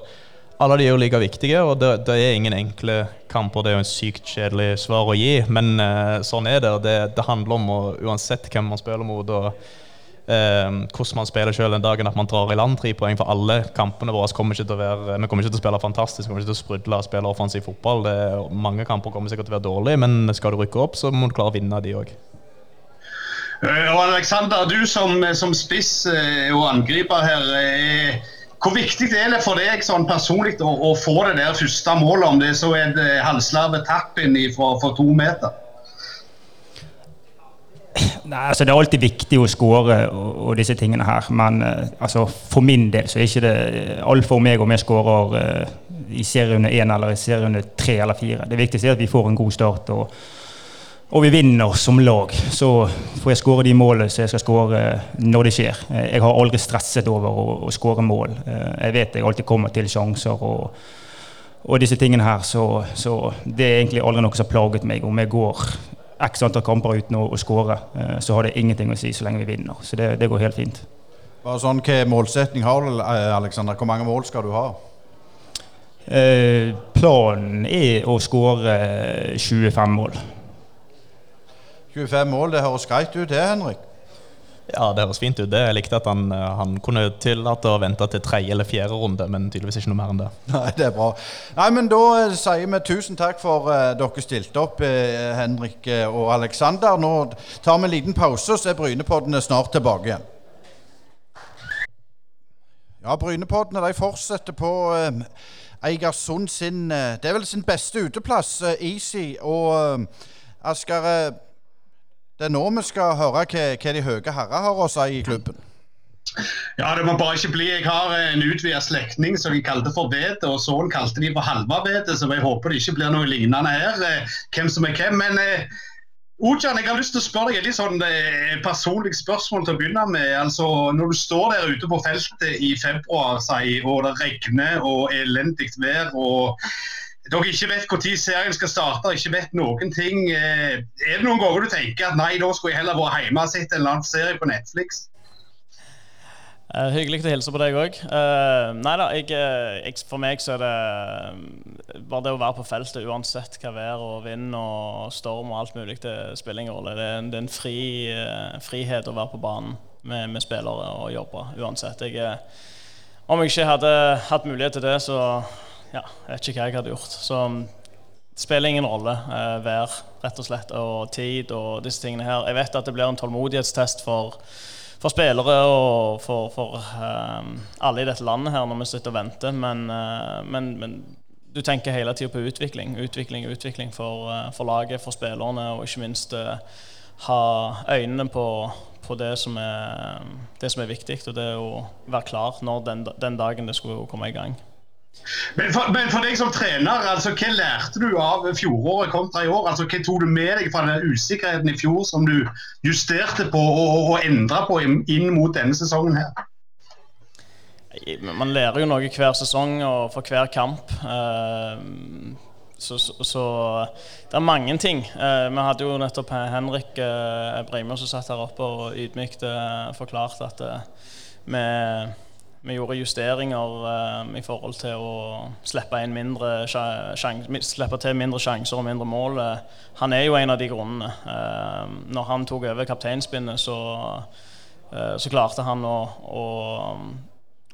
Speaker 5: alle de er jo like viktige, og det, det, er ingen enkle kamper. Det er jo en sykt kjedelig svar å gi, men uh, sånn er det. Det, det handler om å, uansett hvem man spiller mot, og hvordan man spiller selv den dagen at man drar i land tre poeng. For alle kampene våre kommer ikke til å være Vi kommer ikke til å spille fantastisk, vi kommer ikke til å sprudle og spille offensiv fotball. Det, mange kamper kommer sikkert til å være dårlige, men skal du rykke opp, så må du klare å vinne de òg.
Speaker 2: Eh, og Alexander, du som, som spiss eh, og angriper her. Eh, hvor viktig er det for deg sånn personlig å, å, få det der første målet, om det så er det tapp tappen fra to meter?
Speaker 4: Nei, altså Det er alltid viktig å skåre og, og, disse tingene her. Men uh, altså, for min del så er ikke det alt for meg om jeg skårer uh, i serierunde én eller i serierunde tre eller fire. Det viktigste er at vi får en god start og, og vi vinner som lag. Så får jeg skåre de målene som jeg skal skåre når det skjer. Jeg har aldri stresset over å, å skåre mål. jeg vet jeg alltid kommer til sjanser. og og disse tingene her, så, så, Det er egentlig aldri noe som har plaget meg. Om jeg går x antall kamper uten å, å skåre, eh, så har det ingenting å si så lenge vi vinner. Så det, det går helt fint.
Speaker 1: Bare sånn, Hva målsetning har du, Aleksander? Alexander? Hvor mange mål skal du ha?
Speaker 4: Eh, planen er å skåre 25 mål.
Speaker 1: 25 mål, det høres greit ut det, Henrik?
Speaker 5: Ja, det høres fint ut. det. Jeg likte at han, eh, han kunne tillate å vente til tredje eller fjerde runde, men tydeligvis ikke noe mer enn det.
Speaker 1: Nei, det er bra. Nei, men Da uh, sier vi tusen takk for uh, dere stilte opp, uh, Henrik og Aleksander. Nå tar vi en liten pause, så er Brynepoddene snart tilbake igjen. Ja, Brynepoddene de fortsetter på Eigersund sin Det er vel sin beste uteplass, Easy. Og Asker det er nå vi skal høre hva, hva de høye herrer har å si i klubben.
Speaker 2: Ja, det må bare ikke bli. Jeg har en utvida slektning som de kalte for Vete, og sønnen kalte de for Halva Vedet, så jeg håper det ikke blir noe lignende her. Eh, hvem som er hvem. Men eh, Ojan, jeg har lyst til å spørre deg et litt sånn eh, personlig spørsmål til å begynne med. Altså, Når du står der ute på feltet i februar, og det regner og elendig vær og dere ikke vet når serien skal starte, ikke vet noen ting. Eh, er det noen ganger du tenker at nei, da skulle jeg heller vært hjemme og sett en eller annen serie på Netflix?
Speaker 6: Uh, hyggelig å hilse på deg òg. Uh, eh, nei da, jeg, jeg, for meg så er det bare det å være på feltet uansett hva vær og vind og storm og alt mulig, det spiller ingen rolle. Det er en, fri, uh, frihet å være på banen med, med spillere og jobbe uansett. Jeg, om jeg ikke hadde hatt mulighet til det, så ja, jeg vet ikke hva jeg hadde gjort. Så um, det spiller ingen rolle. Eh, vær, rett og slett, og tid og disse tingene her. Jeg vet at det blir en tålmodighetstest for, for spillere og for, for eh, alle i dette landet her når vi sitter og venter, men, eh, men, men du tenker hele tida på utvikling. Utvikling, utvikling for, uh, for, laget, for spillerne, og ikke minst uh, ha øynene på, på det, som er, det som er viktig, og det å være klar når den, den dagen det skulle komme i gang.
Speaker 2: Men for, men for, deg som trener, altså, hva lærte du av fjoråret kontra i år? Altså, hva tok du med deg fra den usikkerheten i fjor som du justerte på og, og endra på inn mot denne sesongen her?
Speaker 6: Man lærer jo noe hver sesong og for hver kamp. Eh, så, så, så, det er mange ting. Eh, vi hadde jo nettopp Henrik eh, Breimer som satt her oppe og ydmykt forklart at vi vi gjorde justeringer um, i forhold til å slippe, slippe, til mindre sjanser og mindre mål. Han er jo en av de grunnene. Uh, når han tok over kapteinspinnet, så, uh, så klarte han å, å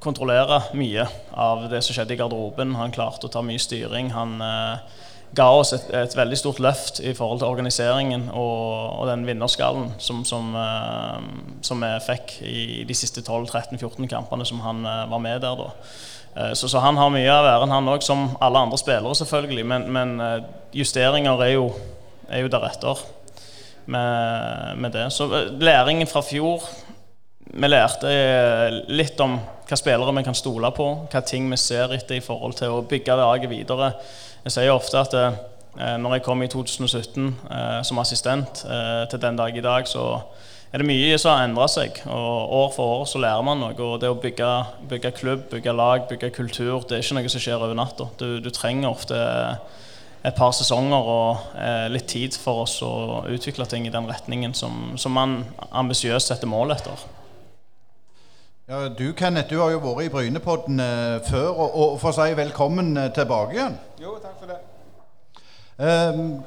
Speaker 6: kontrollere mye av det som skjedde i garderoben. Han klarte å ta mye styring. Han uh, ga oss et, et, veldig stort løft i forhold til organiseringen og, og den vinnerskallen som, som, uh, som, vi fikk i de siste 12-13-14 kampene som han uh, var med der. Uh, så, så, han har mye av æren, han òg, som alle andre spillere, selvfølgelig. Men, men justeringer er jo, er jo deretter med, med, det. Så læringen fra fjor Vi lærte litt om hva spillere vi kan stole på, hva ting vi ser etter i forhold til å bygge laget videre. Jeg sier ofte at eh, når jeg kom i 2017 eh, som assistent eh, til den dag i dag, så er det mye som har endra seg. og År for år så lærer man noe. og Det å bygge, bygge, klubb, bygge lag, bygge kultur, det er ikke noe som skjer over natta. Du, du, trenger ofte et par sesonger og eh, litt tid for oss å utvikle ting i den retningen som, som man ambisiøst setter mål etter.
Speaker 1: Ja, du Kenneth, du har jo vært i Brynepodden før, og, og for å si velkommen eh, tilbake igjen.
Speaker 7: Jo, takk for det.
Speaker 1: Um,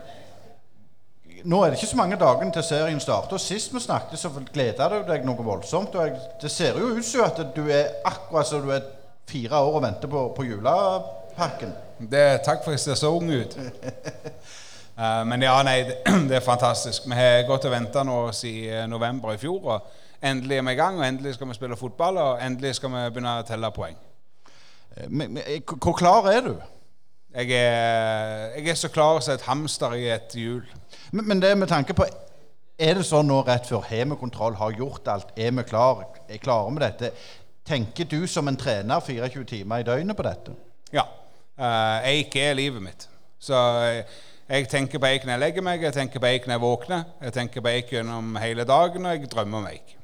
Speaker 1: nå er det ikke så mange dagene til serien starter. Sist vi snakket, så gleda du deg noe voldsomt. og jeg, Det ser jo ut som at du er akkurat som du er fire år og venter på, på julepakken.
Speaker 7: Det, takk for at jeg ser så ung ut. uh, men ja, nei, det, det, er fantastisk. Vi har gått og venta nå siden november i fjor. og Endelig er vi i gang, og endelig skal vi spille fotball, og endelig skal vi begynne å telle poeng.
Speaker 1: Eh, men, men, hvor klar er du?
Speaker 7: Jeg er, jeg er så klar som et hamster i et hjul.
Speaker 1: Men, men, det med tanke på Er det sånn nå rett før har vi kontroll, har gjort alt, er vi klar, er klare med dette? Tenker du som en trener 24 timer i døgnet på dette?
Speaker 7: Ja. Uh, eik er livet mitt. Så jeg, jeg tenker på eik når jeg legger meg, jeg tenker på eik når jeg våkner. Jeg tenker på eik gjennom hele dagen, og jeg drømmer om eik.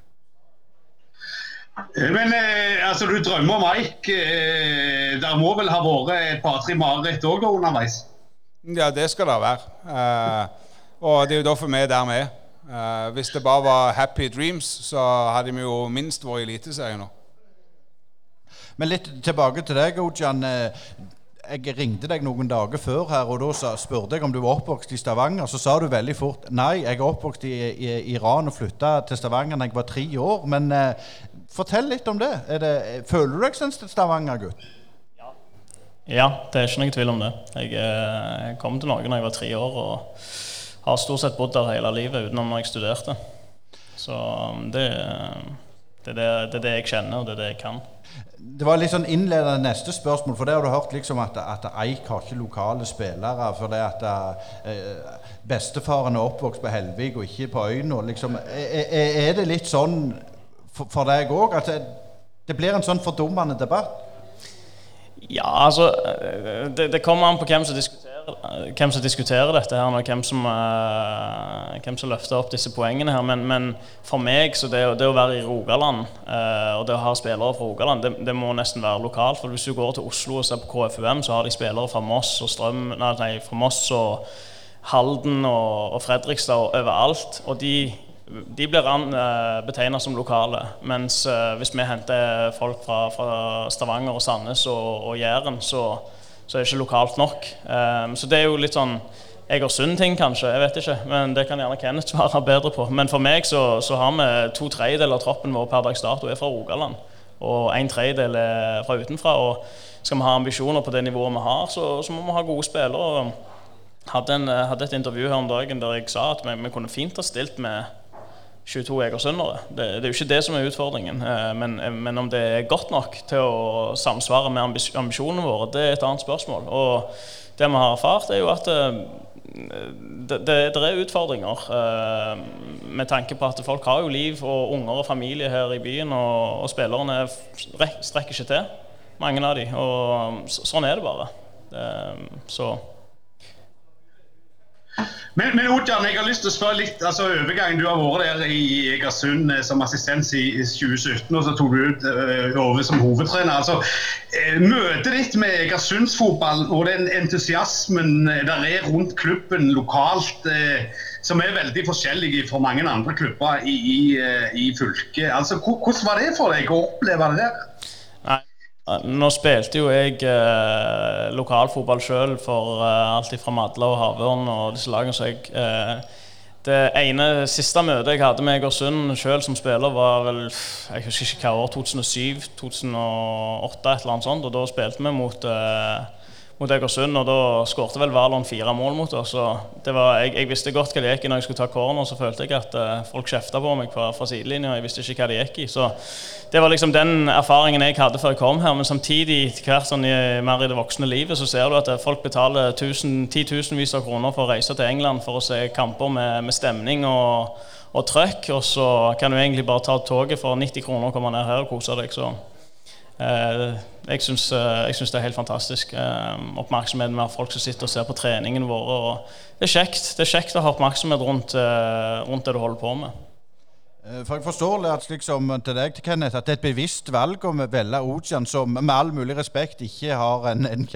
Speaker 2: Men eh, altså, du drømmer om Eik. Eh, der må vel ha vært et par-tre mareritt òg underveis?
Speaker 7: Ja, det skal det være. Eh, og det er jo derfor vi er der vi er. Eh, hvis det bare var happy dreams, så hadde vi jo minst vært i Eliteserien nå.
Speaker 1: Men litt tilbake til deg, Ojan. Eh, jeg ringte deg noen dager før her, og da spurte jeg om du var oppvokst i Stavanger. Så sa du veldig fort nei, jeg er oppvokst i, i Iran og flytta til Stavanger da jeg var tre år. Men eh, Fortell litt om det. det føler du deg som en Stavanger-gutt?
Speaker 6: Ja. ja. det er ikke noe tvil om det. Jeg, eh, jeg kom til Norge da jeg var tre år og har stort sett bodd der hele livet utenom når jeg studerte. Så um, det, det, det, det er det jeg kjenner, og det er det jeg kan.
Speaker 1: Det var litt sånn innledende neste spørsmål, for det har du hørt liksom at, at Eik har ikke lokale spillere. For det at eh, bestefaren er oppvokst på Helvig og ikke på Øyna. Liksom, er, er, det litt sånn for, for deg òg? At det, det, blir en sånn fordummende debatt?
Speaker 6: Ja, altså Det, det kommer an på hvem som diskuterer hvem som diskuterer dette her, og hvem som, uh, hvem som løfter opp disse poengene her. Men, men for meg, så det, det, å være i Rogaland uh, og det å ha spillere fra Rogaland, det, må nesten være lokalt. For hvis du går til Oslo og ser på KFUM, så har de spillere fra Moss og Strøm, nei fra Moss og Halden og, og Fredrikstad og overalt. Og de de blir uh, betegna som lokale. Mens uh, hvis vi henter folk fra, fra Stavanger og Sandnes og, og Jæren, så, så, er det ikke lokalt nok. Um, så det er jo litt sånn Egersund-ting, kanskje. Jeg vet ikke. Men det kan gjerne Kenneth svare bedre på. Men for meg så, så har vi to tredjedeler av troppen vår per dags dato er fra Rogaland. Og en tredjedel er fra utenfra. Og skal vi ha ambisjoner på det nivået vi har, så, så må vi ha gode spillere. Hadde, en, hadde et intervju her om dagen der jeg sa at vi, vi kunne fint ha stilt med 22 egersundere. Det, det, er jo ikke det som er utfordringen. Eh, men, eh, men, om det er godt nok til å samsvare med ambisjonene våre, det er et annet spørsmål. Og det vi har erfart, er jo at eh, det, det, det er utfordringer. Med tanke på at folk har jo liv og unger og familie her i byen, og, og spillerne strekker ikke til, mange av dem. Og sånn er det bare. Så
Speaker 2: men, men Odjan, jeg har lyst til å spørre litt altså overgangen. Du har vært der i Egersund eh, som assistent i, 2017, og så tok du ut uh, over som hovedtrener. altså uh, Møtet ditt med Egersundsfotballen og den entusiasmen der er rundt klubben lokalt, uh, som er veldig forskjellig fra mange andre klubber i, i, i fylket. altså Hvordan var det for deg å oppleve det der?
Speaker 6: Nå spilte jo jeg eh, lokalfotball sjøl for eh, alt fra Madla og Havørn og disse lagene. Så jeg, eh, det ene siste møtet jeg hadde med Egersund sjøl som spiller, var vel jeg husker ikke hva år, 2007-2008, et eller annet sånt. Og da spilte vi mot eh, mot Egersund, og da skårte vel Valon fire mål mot oss. Jeg, jeg, visste godt hva det gikk i når jeg skulle ta corner, så følte jeg at uh, folk kjefta på meg fra, fra sidelinja. Jeg visste ikke hva det gikk i. Så det var liksom den erfaringen jeg hadde før jeg kom her. Men samtidig, hvert sånn i, mer i det voksne livet, så ser du at eh, folk betaler tusen, titusenvis av kroner for å reise til England for å se kamper med, med stemning og, og trøkk, og så kan du egentlig bare ta toget for 90 kroner og komme ned her og kose deg. så jeg syns, eh, jeg syns det er helt fantastisk. Eh, oppmerksomheten med folk som sitter og ser på treningene våre. Og det er kjekt Det er kjekt å ha oppmerksomhet rundt, rundt det du holder på med.
Speaker 1: For Jeg forstår at slik som til deg, Kenneth, at det er et bevisst valg om å velge Ojan, som med all mulig respekt ikke har en, en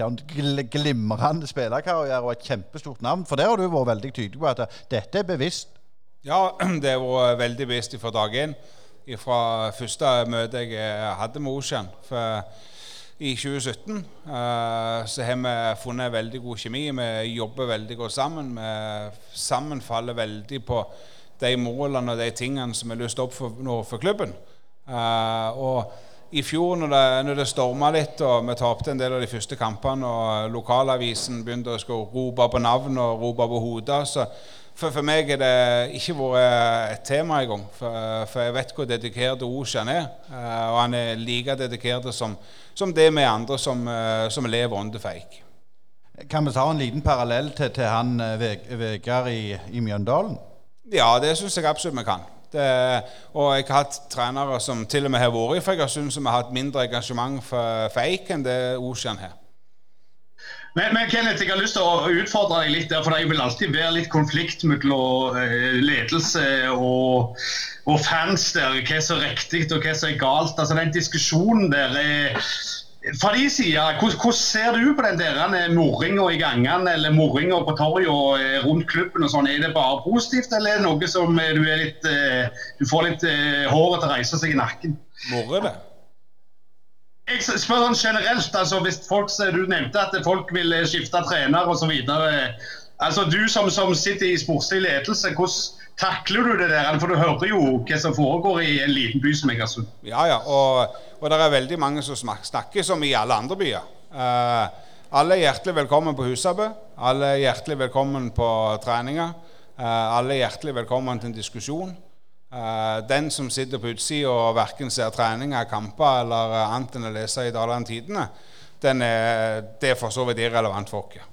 Speaker 1: glimrende spillerkarriere og et kjempestort navn. For der har du vært veldig tydelig på at dette er bevisst.
Speaker 7: Ja, det har vært veldig bevisst fra dag én fra første møte jeg hadde med Ocean. I 2017 uh, eh, så har vi funnet veldig god kjemi. Vi jobber veldig godt sammen. Vi sammenfaller veldig på de målene og de tingene som er lyst opp for, for klubben. Uh, og i fjor, når det, når det storma litt og vi tapte en del av de første kampene, og lokalavisen begynte å rope på navn og rope på hodet, så for, for meg er det ikke vært et tema engang. For, for jeg vet hvor dedikert Oshan er. Eh, og han er like dedikert som, som det vi andre som, eh, som lever under feik.
Speaker 1: Kan vi ta en liten parallell til, til han eh, Vegard i, i Mjøndalen?
Speaker 7: Ja, det syns jeg absolutt vi kan. Det, og jeg har hatt trenere som til og med har vært i Fregersund, som har hatt mindre engasjement for, for Eik enn det Oshan har.
Speaker 2: Men, men, Kenneth, jeg har lyst til å utfordre deg litt der, for det vil alltid være litt konflikt mellom eh, ledelse og, og, fans der. Hva som er riktig og hva som er galt. Altså Den diskusjonen der er fra de sider, hvordan, ser du på den der moringa i gangene eller moringa på torget eh, rundt klubben? og sånn? Er det bare positivt, eller er det noe som du, litt, eh, du får litt håret til å reise seg i nakken?
Speaker 7: Morre det.
Speaker 2: Jeg spør sånn generelt, altså hvis folk, Du nevnte at folk vil eh, skifte trener osv. Altså, du som, som, sitter i sportslig ledelse, hvordan takler du det der? For du hører jo hva som foregår i en liten by som Egersund.
Speaker 7: Ja, ja, og, og det er veldig mange som snakker som i alle andre byer. Uh, alle er hjertelig velkommen på Husabø. Alle er hjertelig velkommen på treninger. Uh, alle er hjertelig velkommen til en diskusjon. Uh, den som sitter på utsida og verken ser treninger, kamper eller uh, annet enn å lese i Dalane Tidende, det er for så vidt irrelevant for oss.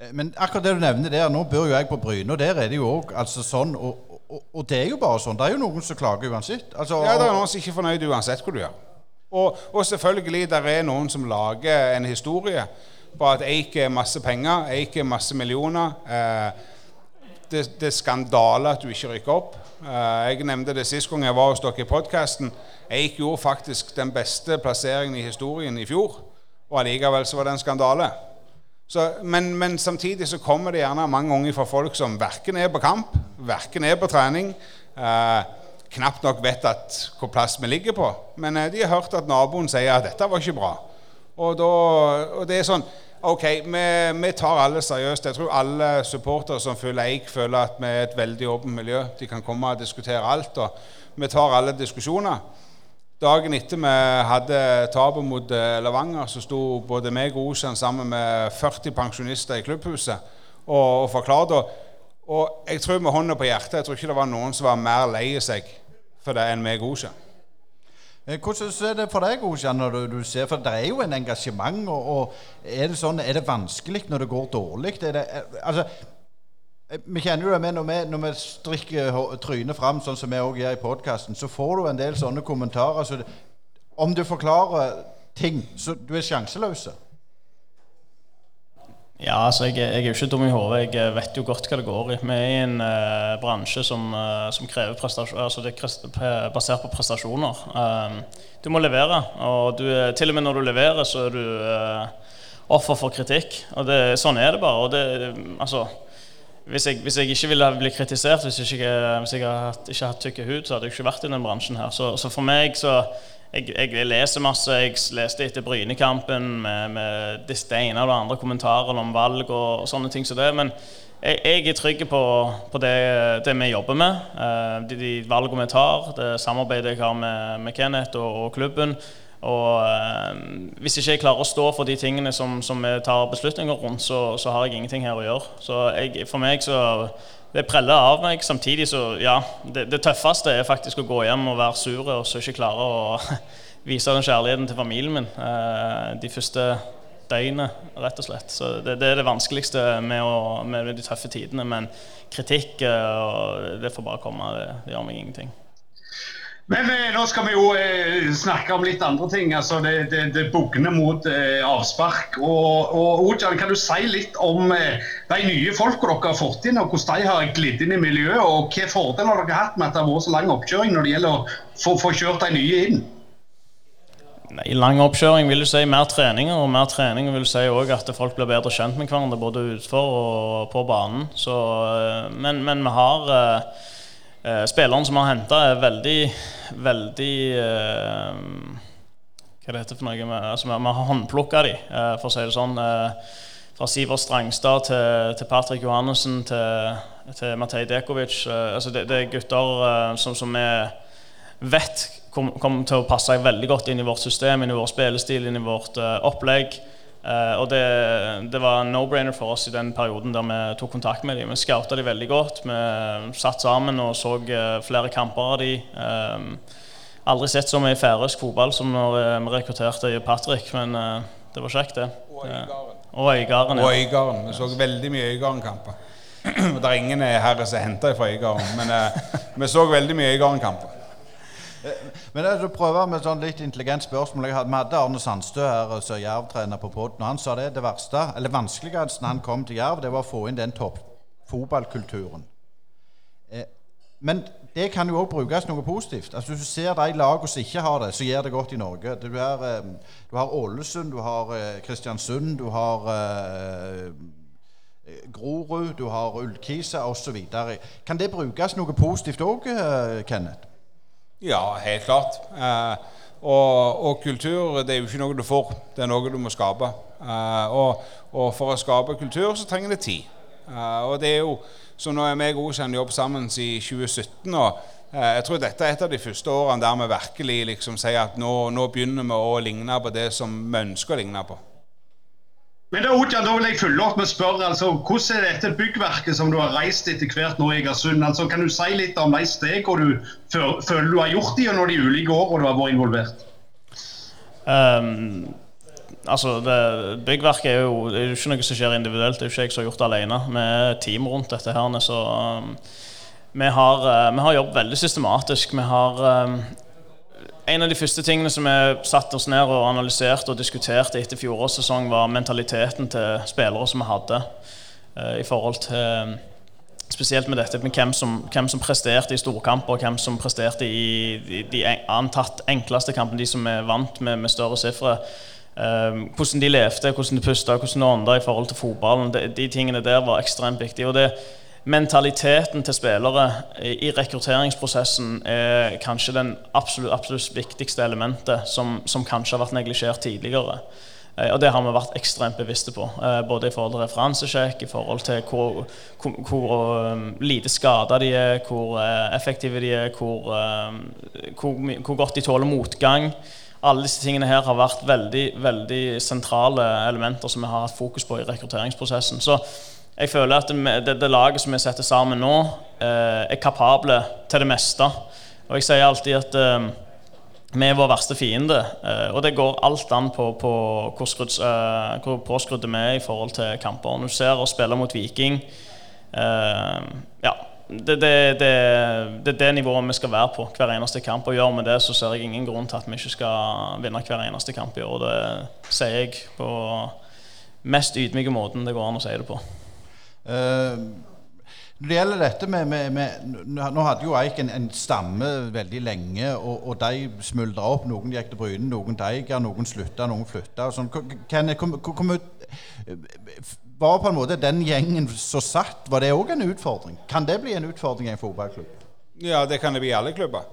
Speaker 1: Eh, men akkurat det du nevner der, nå bor jo jeg på Bryne, og der er det jo òg altså sånn. Og, og, og, det er jo bare sånn. Det er jo noen som klager uansett. Altså,
Speaker 7: ja, det er noen som ikke er fornøyd uansett hva du gjør. Og, og selvfølgelig, der er noen som lager en historie på at Eik er masse penger, Eik er masse millioner. Eh, det, det, er skandale at du ikke rykker opp. Uh, jeg nevnte det sist gang jeg var hos dere i podkasten. Jeg gjorde faktisk den beste plasseringen i historien i fjor, og allikevel så var det en skandale. Så, men, men, samtidig så kommer det gjerne mange ganger fra folk som verken er på kamp, verken er på trening, eh, knapt nok vet at hvor plass vi ligger på. Men eh, de har hørt at naboen sier at dette var ikke bra. Og, da, og det er sånn Ok, vi, vi, tar alle seriøst. Jeg tror alle supportere som følger Eik, føler at vi er et veldig åpent miljø. De kan komme og diskutere alt. og Vi tar alle diskusjoner. Dagen etter vi hadde tapet mot eh, Levanger, så sto både meg og Ocean sammen med 40 pensjonister i klubbhuset og, og forklarte. Og jeg tror med hånda på hjertet, jeg tror ikke det var noen som var mer lei seg for det enn meg og Ocean.
Speaker 1: Eh, hvordan er det for deg, Ocean, når du, ser For det er jo en engasjement. Og, og, er det sånn, er det vanskelig når det går dårlig? Er det, er, altså, eh, vi kjenner jo det med når vi, når vi strikker trynet fram, sånn som vi òg gjør i podkasten, så får du en del sånne kommentarer. Så det, om du forklarer ting, så du er sjanseløse.
Speaker 6: Ja, altså jeg, jeg, er jo ikke dum i hodet. Jeg vet jo godt hva det går i. Vi er i en uh, bransje som, uh, som, krever prestasjon, altså det er basert på prestasjoner. Um, du må levere, og du, til og med når du leverer, så er du uh, offer for kritikk. Og det, sånn er det bare. Og det, altså, hvis jeg, hvis jeg, ikke ville bli kritisert, hvis jeg ikke, hvis jeg hatt, ikke hadde tykke hud, så hadde jeg ikke vært i den bransjen her. Så, så for meg så jeg, jeg, leser masse. Jeg leste etter Brynekampen med, med det ene og det andre kommentarer om valg og, og sånne ting som det. Men jeg, jeg er trygg på, på det, det, vi jobber med. Eh, de, de valgene vi tar, det samarbeidet jeg har med, med Kenneth og, og, klubben. Og eh, Hvis ikke jeg klarer å stå for de tingene som, som vi tar beslutninger rundt, så, så, har jeg ingenting her å gjøre. Så jeg, for meg så det preller av meg. Samtidig så, ja det, det, tøffeste er faktisk å gå hjem og være sur og så ikke klare å vise den kjærligheten til familien min eh, de første døgnet, rett og slett. Så det, det er det vanskeligste med, å, med, de tøffe tidene. Men kritikk, eh, det får bare komme. Det, det gjør meg ingenting.
Speaker 2: Men eh, nå skal vi jo eh, snakke om litt andre ting. altså Det, det, det bugner mot eh, avspark. Og, og Ojan, kan du si litt om eh, de nye folka dere har fått inn, og hvordan de har glidd inn i miljøet? Og hvilke fordeler dere hatt med at det har vært så lang oppkjøring når det gjelder å få, få kjørt de nye inn?
Speaker 6: Nei, lang oppkjøring vil du si mer treninger, og mer trening vil si òg at folk blir bedre kjent med hverandre både utfor og på banen. Så, eh, men, men, vi har eh, eh som vi har henta, er veldig, veldig eh, Hva er dette for noe? Vi, altså, vi har håndplukka de, eh, for å si det sånn. Eh, fra Sivert Strangstad til, til Patrick Johannessen til, til Matej Dekovic. altså det, det, er gutter som, som er vet kommer til å passe veldig godt inn i vårt system, inn i vår spillestil, inn i vårt uh, opplegg. Uh, og det, det var no-brainer for oss i den perioden der vi tok kontakt med dem. Vi scouta dem veldig godt. Vi satt sammen og så uh, flere kamper av dem. aldri sett så mye færøysk fotball som når vi rekrutterte Patrick, men det var kjekt, det.
Speaker 7: Og
Speaker 6: Øygarden.
Speaker 7: Og Øygarden. Vi så veldig mye Øygarden-kamper. det er ingen herre som er henta fra Øygarden, men vi så veldig mye Øygarden-kamper.
Speaker 1: Men jeg skal prøve med sånn litt intelligent spørsmål. Jeg hadde Arne Sandstø her, som Jerv-trener på poden. Han sa det det verste, eller vanskeligste når han kom til Jerv, det var å få inn den toppfotballkulturen. Eh, men det kan jo òg brukes noe positivt. Altså Hvis du ser de lagene som ikke har det, så gjør det godt i Norge. Du, er, eh, du har Ålesund, du har eh, Kristiansund, du har eh, Grorud, du har Ullkisa osv. Kan det brukes noe positivt òg, eh, Kenneth?
Speaker 7: Ja, helt klart. Eh, og, og, kultur det er jo ikke noe du får, det er noe du må skape. Eh, og, og, for å skape kultur så trenger det tid. Eh, og det er jo, Så nå er vi og Osen jobb sammen i 2017. og eh, jeg tror dette er et av de første årene der vi virkelig liksom sier at nå, nå begynner vi å ligne på det som vi ønsker å ligne på.
Speaker 2: Men da, Odjan, da vil jeg følge opp med å spørre, altså, Hvordan er dette byggverket som du har reist etter hvert nå i Egersund? Altså, kan du si litt om de stegene du føler du har gjort gjennom de ulike årene du har vært involvert?
Speaker 6: Um, altså, det, Byggverket er jo, er jo ikke noe som skjer individuelt. Det er jo ikke jeg som har gjort det alene. Vi er team rundt dette. her, så um, vi, har, uh, vi har jobbet veldig systematisk. Vi har um, en av de første tingene som vi satte oss ned og analyserte og diskuterte etter fjorårets sesong, var mentaliteten til spillere som vi hadde. Uh, i forhold til Spesielt med dette med hvem som, hvem som presterte i storkamper, og hvem som presterte i de, de antatt enkleste kampene, de som er vant med, med større sifre. Uh, hvordan de levde, hvordan de pusta, hvordan de ånda i forhold til fotballen. De, de, tingene der var ekstremt viktige. og det mentaliteten til spillere i rekrutteringsprosessen er kanskje den absolutt, absolutt viktigste elementet som, som, kanskje har vært neglisjert tidligere. Eh, og det har vi vært ekstremt bevisste på. Eh, både i forhold til referansesjekk, i forhold til hvor, hvor, hvor um, lite skada de er, hvor uh, effektive de er, hvor, uh, hvor, godt de tåler motgang. Alle disse tingene her har vært veldig, veldig sentrale elementer som vi har hatt fokus på i rekrutteringsprosessen. Så jeg føler at det, det, laget som vi setter sammen nå, eh, er kapable til det meste. Og jeg sier alltid at eh, vi er vår verste fiende. Eh, og det går alt an på, på hvor, skrudd, hvor påskrudde vi er i forhold til kamper. Når du ser oss spille mot Viking Ja, det, det, det, det, er det nivået vi skal være på hver eneste kamp. Og gjør vi det, så ser jeg ingen grunn til at vi ikke skal vinne hver eneste kamp i år. Det sier jeg på mest ydmyke måten det går an å si det på.
Speaker 1: Uh, når det gjelder dette med, med, med, Nå hadde jo Eik en, en stamme veldig lenge, og, og de smuldra opp. Noen gikk til Bryne, noen Deiger, noen slutta, noen flytta. Sånn. Var på en måte den gjengen så satt, var det òg en utfordring? Kan det bli en utfordring i en fotballklubb?
Speaker 7: Ja, det kan det bli i alle klubber.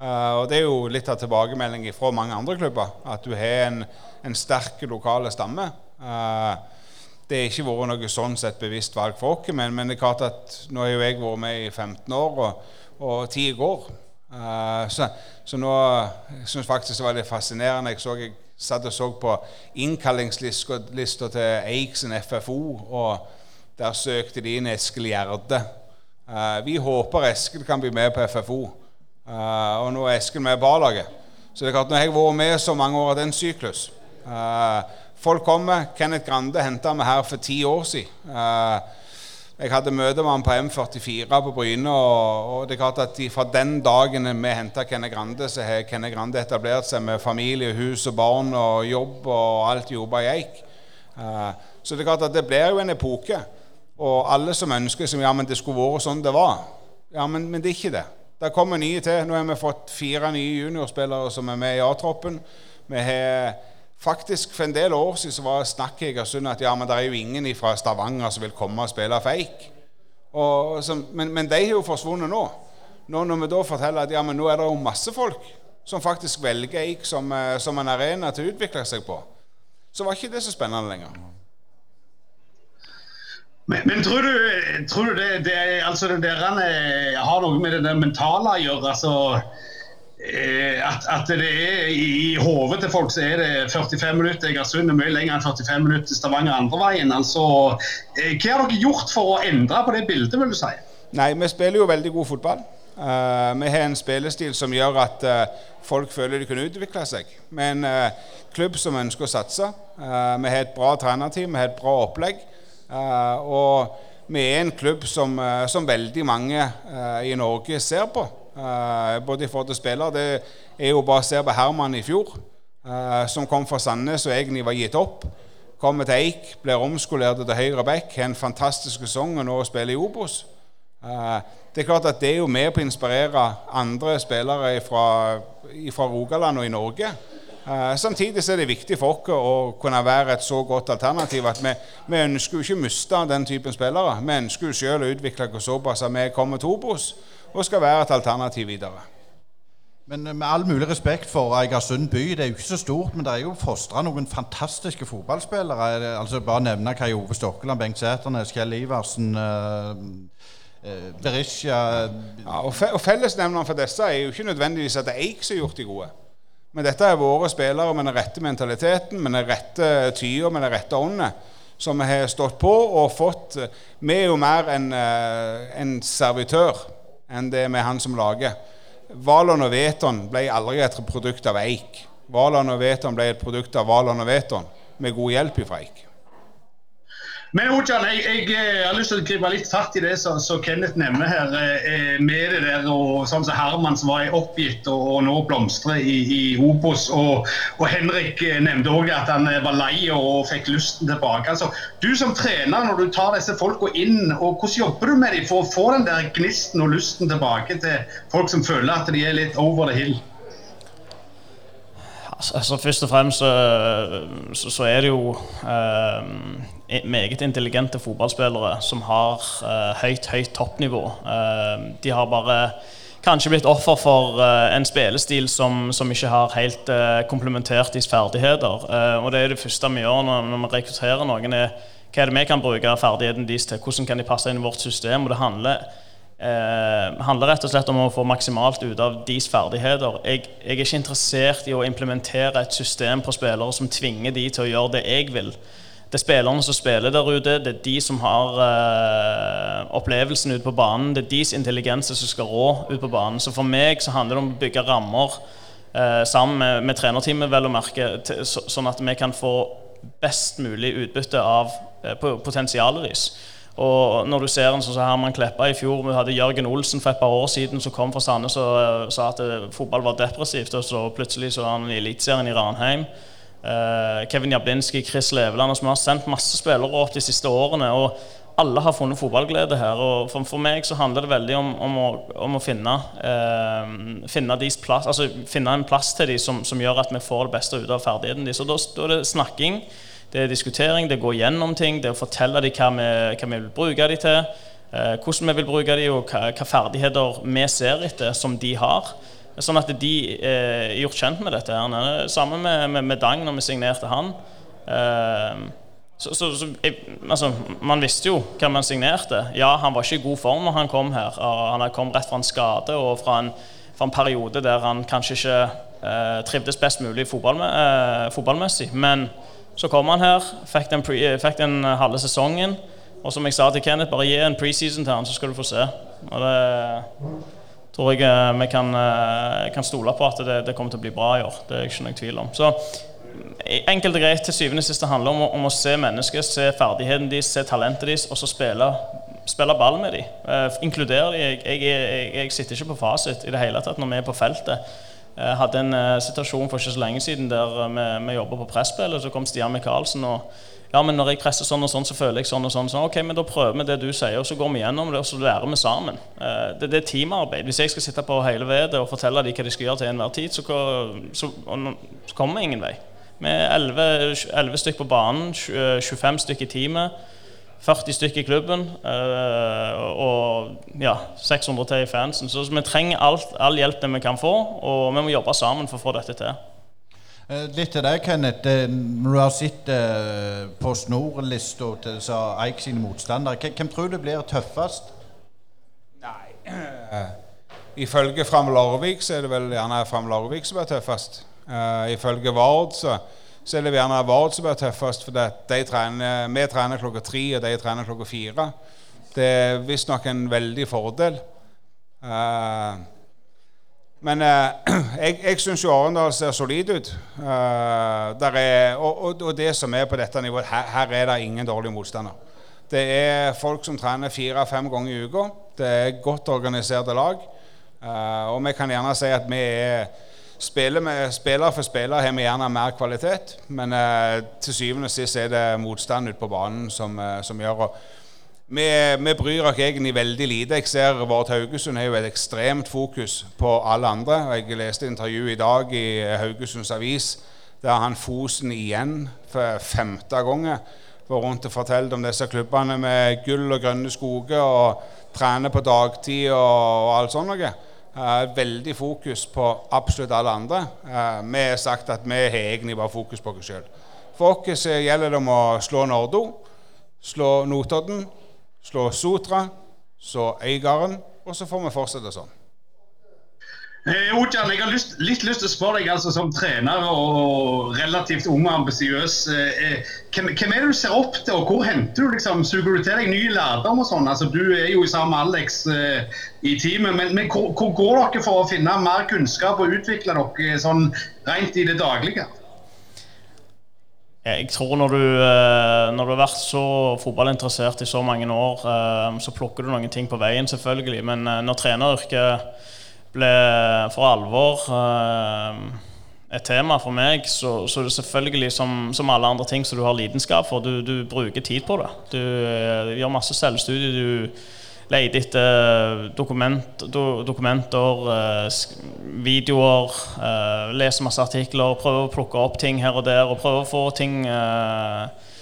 Speaker 7: Uh, og Det er jo litt av tilbakemelding fra mange andre klubber. At du har en, en sterk lokale stamme. Uh, det har ikke vært noe sånn sett bevisst valg for oss. Men, men, det er klart at nå har jo jeg vært med i 15 år, og, og tida går. Uh, så, så, nå jeg syns faktisk det var litt fascinerende. Jeg, så, jeg satt og så på innkallingslista til Eiksen FFO, og der søkte de inn Eskil Gjerde. Uh, vi håper Eskil kan bli med på FFO, uh, eh, og nå er Eskil med på A-laget. Så det er klart, jeg har vært med så mange år av den syklus uh, Folk kommer. Kenneth Grande henta vi her for ti år siden. Uh, Jeg hadde møte med han på M44 på Bryne. Og, det er klart at fra den dagen vi henta Kenneth Grande, så har Kenneth Grande etablert seg med familie, hus og barn og jobb og alt jobba i Eik. Uh, så det er klart at det blir jo en epoke. Og alle som ønsker som, ja, men det skulle vært sånn det var. Ja, men, men det er ikke det. Det kommer nye til. Nå har vi fått fire nye juniorspillere som er med i A-troppen. Vi har Faktisk For en del år siden så var det snakk i Egersund at ja, men det er jo ingen fra Stavanger som vil komme og spille fake. Og, så, men, men, de har jo forsvunnet nå. nå. Når vi da forteller at ja, men nå er det jo masse folk som faktisk velger Eik som, eh, som en arena til å utvikle seg på, så var ikke det så spennende lenger.
Speaker 2: Men, men, tror du, tror du det, det, altså det der, har noe med det mentale å gjøre? altså Eh, at, at, det er i, i hodet til folk så er det 45 minutter Egersund er mye lenger enn 45 minutter Stavanger andre veien. Altså, eh, hva har dere gjort for å endre på det bildet, vil du si?
Speaker 7: Nei, Vi spiller jo veldig god fotball. Uh, vi har en spillestil som gjør at uh, folk føler de kan utvikle seg. Vi er en uh, klubb som ønsker å satse. vi har et bra trenerteam, vi har et bra opplegg. og vi er en klubb som, som veldig mange i Norge ser på. Uh, både i forhold til spillere. Det er jo bare å se på Herman i fjor, uh, som kom fra Sandnes og egentlig var gitt opp. Kommer til Eik, blir omskolert til høyre back, har en fantastisk sesong og nå spiller i Obos. Uh, det er klart at det er jo med på å inspirere andre spillere fra Rogaland og i Norge. Samtidig er det viktig for oss å kunne være et så godt alternativ at vi, vi ønsker jo ikke å miste den typen spillere. Vi ønsker jo selv å utvikle oss såpass at vi kommer til Obos og skal være et alternativ videre.
Speaker 1: Men med all mulig respekt for Eigersund by, det er jo ikke så stort, men det er jo fostra noen fantastiske fotballspillere. Altså Bare nevne Kai Ove Stokkeland, Bengt Sæternes, Kjell Iversen. eh, Berisha
Speaker 7: ja, og, fe og Fellesnevneren for disse er jo ikke nødvendigvis at det er Eik som har gjort de gode. Men dette er våre spillere med den rette mentaliteten, med den rette tida, med den rette ånden, som har stått på og fått Vi er jo mer enn en servitør enn det med han som lager. Valon og Veton ble aldri et produkt av Eik. Valon og Veton ble et produkt av Valon og Veton, med god hjelp fra Eik.
Speaker 2: Men Ojan, jeg, jeg, jeg, har lyst til å gripe litt fatt i det som Kenneth nevner her. Eh, med det der, og sånn som Herman som var oppgitt og, og nå blomstrer i, i Opos. Og, og, Henrik eh, nevnte òg at han eh, var lei og fikk lysten tilbake. Altså, du som trener, når du tar disse folka inn, og hvordan jobber du med dem for å få den der gnisten og lysten tilbake til folk som føler at de er litt over the hill?
Speaker 6: Altså, Først og fremst så, så er det jo eh, meget intelligente fotballspillere som har eh, høyt, høyt toppnivå. Eh, de har bare kanskje blitt offer for eh, en spillestil som, som, ikke har helt eh, komplementert deres ferdigheter. Eh, og det er det første vi gjør når, når vi rekrutterer noen, er hva er det vi kan bruke ferdigheten deres til? Hvordan kan de passe inn i vårt system? Og det handler eh, handler rett og slett om å få maksimalt ut av deres ferdigheter. Jeg, jeg, er ikke interessert i å implementere et system på spillere som tvinger de til å gjøre det jeg vil. Det er spillerne som spiller der ute, det er de som har eh, opplevelsen ute på banen. Det er deres intelligens som skal rå ute på banen. Så for meg så handler det om å bygge rammer eh, sammen med, med trenerteamet, vel å merke, til, så, sånn at vi kan få best mulig utbytte av eh, potensialet deres. Og når du ser en sånn som Herman Kleppa i fjor Vi hadde Jørgen Olsen for et par år siden som kom fra Sandnes og uh, sa at uh, fotball var depressivt. Og så plutselig så er han i Eliteserien i Ranheim. Uh, Kevin Jablinski, Chris Leveland Vi har sendt masse spillere opp de siste årene. og alle har funnet fotballglede her. og For, for meg så handler det veldig om, om, å, om å, finne, finne, plass, altså finne, en plass til dem som, som, gjør at vi får det beste ut av ferdigheten deres. Da, da er det snakking. Det er diskutering, det er å gå gjennom ting, det er å fortelle dem hva vi, hva vi vil bruke dem til, eh, hvordan vi vil bruke dem, og hva, hva, ferdigheter vi ser etter som de har. Sånn at de eh, er gjort kjent med dette. her. Sammen med, med, med Dang når vi signerte han. Eh, så, så, så jeg, altså, Man visste jo hva man signerte. Ja, han var ikke i god form når han kom her. Han kom rett fra en skade og fra en, fra en periode der han kanskje ikke eh, trivdes best mulig fotball eh, fotballmessig. Men så kom han her, fikk den, pre, fikk den eh, halve sesongen. Og som jeg sa til Kenneth, bare gi en preseason til han, så skal du få se. Og det tror jeg eh, vi kan, eh, kan stole på at det, det, kommer til å bli bra i år. Det er ikke noe tvil om. Så enkelt og greit til syvende og siste handler om, om å se mennesket, se ferdigheten deres, se talentet deres, og så spille, spille ball med dem. Eh, inkludere dem. Jeg, jeg, jeg, jeg, sitter ikke på fasit i det hele tatt når vi er på feltet. Jeg hadde en uh, situasjon for ikke så lenge siden der vi, vi jobba på presspillet. Så kom Stian Michaelsen og ja, men når jeg presser sånn og sånn, så føler jeg sånn og sånn. Så, ok, men Da prøver vi det du sier, og så går vi gjennom det, og så lærer vi sammen. Det, det, er teamarbeid. Hvis jeg skal sitte på hele vedet og fortelle dem hva de skal gjøre til enhver tid, så, så, så kommer vi ingen vei. Vi er 11, stykker på banen, 25 stykker i teamet. 40 stykker i klubben øh, og ja, 600 til i fansen. Så vi trenger alt, all hjelp vi kan få, og vi må jobbe sammen for å få dette til.
Speaker 1: Eh, litt til deg, Kenneth. Eh, når du har sett på snorlista til Eik sine motstandere, hvem tror du blir tøffest?
Speaker 7: Nei Ifølge Fram Larvik så er det vel gjerne Fram Larvik som er tøffest. Uh, ifølge Vard så, så, er det gjerne Vard som er tøffest, for trener, vi trener klokka tre, og de trener klokka fire. Det er visstnok en veldig fordel. Uh, men uh, jeg, jeg syns jo Arendal ser solid ut. Er, og, og, og, det som er på dette nivået, her, her er det ingen dårlig motstander. Det er folk som trener fire-fem ganger i uka. Det er godt organiserte lag. og vi kan gjerne si at vi er Spiller, med, spiller for spiller har vi gjerne mer kvalitet, men eh, til syvende og sist er det motstand ute på banen som, eh, som gjør og vi, vi, bryr oss egentlig veldig lite. Jeg ser Vårt Haugesund har jo et ekstremt fokus på alle andre. Jeg leste intervju i dag i Haugesunds Avis der han Fosen igjen for femte gangen var rundt og fortalte om disse klubbene med gull og grønne skoger og trener på dagtid og, og alt sånt noe. Veldig fokus på absolutt alle andre. Uh, vi har sagt at vi har egentlig bare fokus på oss sjøl. For oss gjelder det om å slå Nordo, slå Notodden, slå Sotra, så Øygarden, og så får vi fortsette sånn.
Speaker 2: Eh, Ojan, jeg har lyst, litt lyst til å spørre deg altså, som trener og relativt ung og ambisiøs. Eh, eh, hvem, er det du ser opp til, og hvor henter du liksom, Suger du til deg ny lærdom og sånn? Altså, du er jo sammen med Alex eh, i teamet, men, men hvor, hvor, går dere for å finne mer kunnskap og utvikle dere sånn rent i det daglige?
Speaker 6: Jeg tror når du, når du, har vært så fotballinteressert i så mange år, så plukker du noen ting på veien, selvfølgelig. Men når treneryrket ble for alvor uh, et tema for meg, så, så det selvfølgelig som, som, alle andre ting som du har lidenskap for, du, du bruker tid på det. Du, uh, gjør masse selvstudie. Du leter etter dokument, do, dokumenter, uh, videoer, leser masse artikler, prøver å plukke opp ting her og der, og prøver å få ting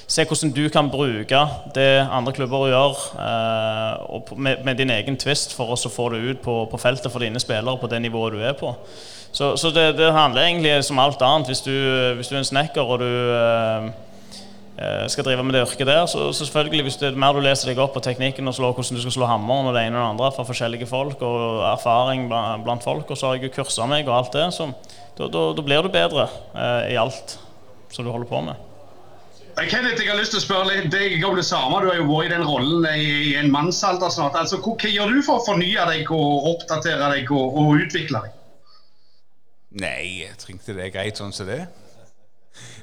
Speaker 6: Se hvordan du kan bruke det andre klubber gjør, eh, med, med, din egen twist for å få det ut på, på, feltet for dine spillere på det nivået du er på. Så, så det, det, handler egentlig som alt annet. Hvis du, hvis du er en snekker og du eh, eh skal drive med det yrket der, så, så selvfølgelig hvis det er mer du leser deg opp på teknikken og slår, hvordan du skal slå hammeren og det ene og det andre fra forskjellige folk, og erfaring blant folk, og så har jeg jo kursa meg og alt det, så da blir du bedre eh, i alt som du holder på med.
Speaker 2: Kenneth, jeg har lyst til å spørre litt, deg om det samme. Du har jo vært i den rollen i, en mannsalder snart. Altså, hva, hva, gjør du for å fornye deg og oppdatere deg og, og utvikle deg?
Speaker 7: Nei, jeg trengte det greit sånn som det.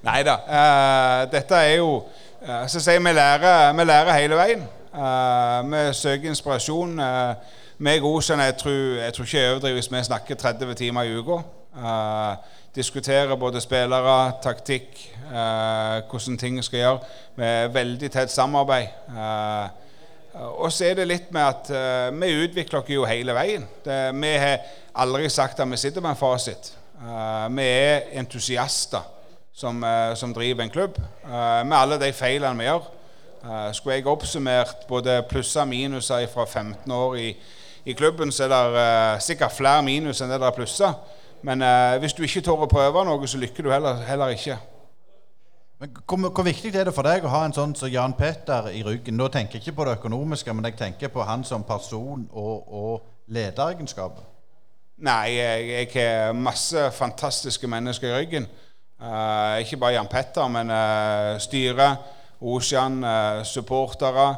Speaker 7: Nei da. Uh, dette er jo uh, Så sier vi lærer, vi lærer hele veien. Uh, vi søker inspirasjon. Uh, meg òg, Osen, jeg jeg tror ikke jeg overdriver hvis vi snakker 30 timer i uka. Uh, diskuterer både spillere, taktikk, eh, hvordan ting skal gjøre, med veldig tett samarbeid. Eh, og så er det litt med at eh, vi utvikler oss jo hele veien. Det, vi har aldri sagt at vi sitter med en fasit. Eh, vi er entusiaster som, eh, som, driver en klubb, eh, med alle de feilene vi gjør. skulle jeg oppsummert både plusser og minuser fra 15 år i, i klubben, så er det sikkert flere minus enn det der er plusser. Men eh, hvis du ikke tør å prøve noe, så lykker du heller, heller ikke.
Speaker 1: Men hvor, hvor, viktig er det for deg å ha en sånn som Jan Petter i ryggen? Nå tenker jeg ikke på det økonomiske, men jeg tenker på han som person og, og lederegenskaper.
Speaker 7: Nei, jeg, har masse fantastiske mennesker i ryggen. Uh, ikke bare Jan Petter, men uh, styret, Ocean, uh, supportere.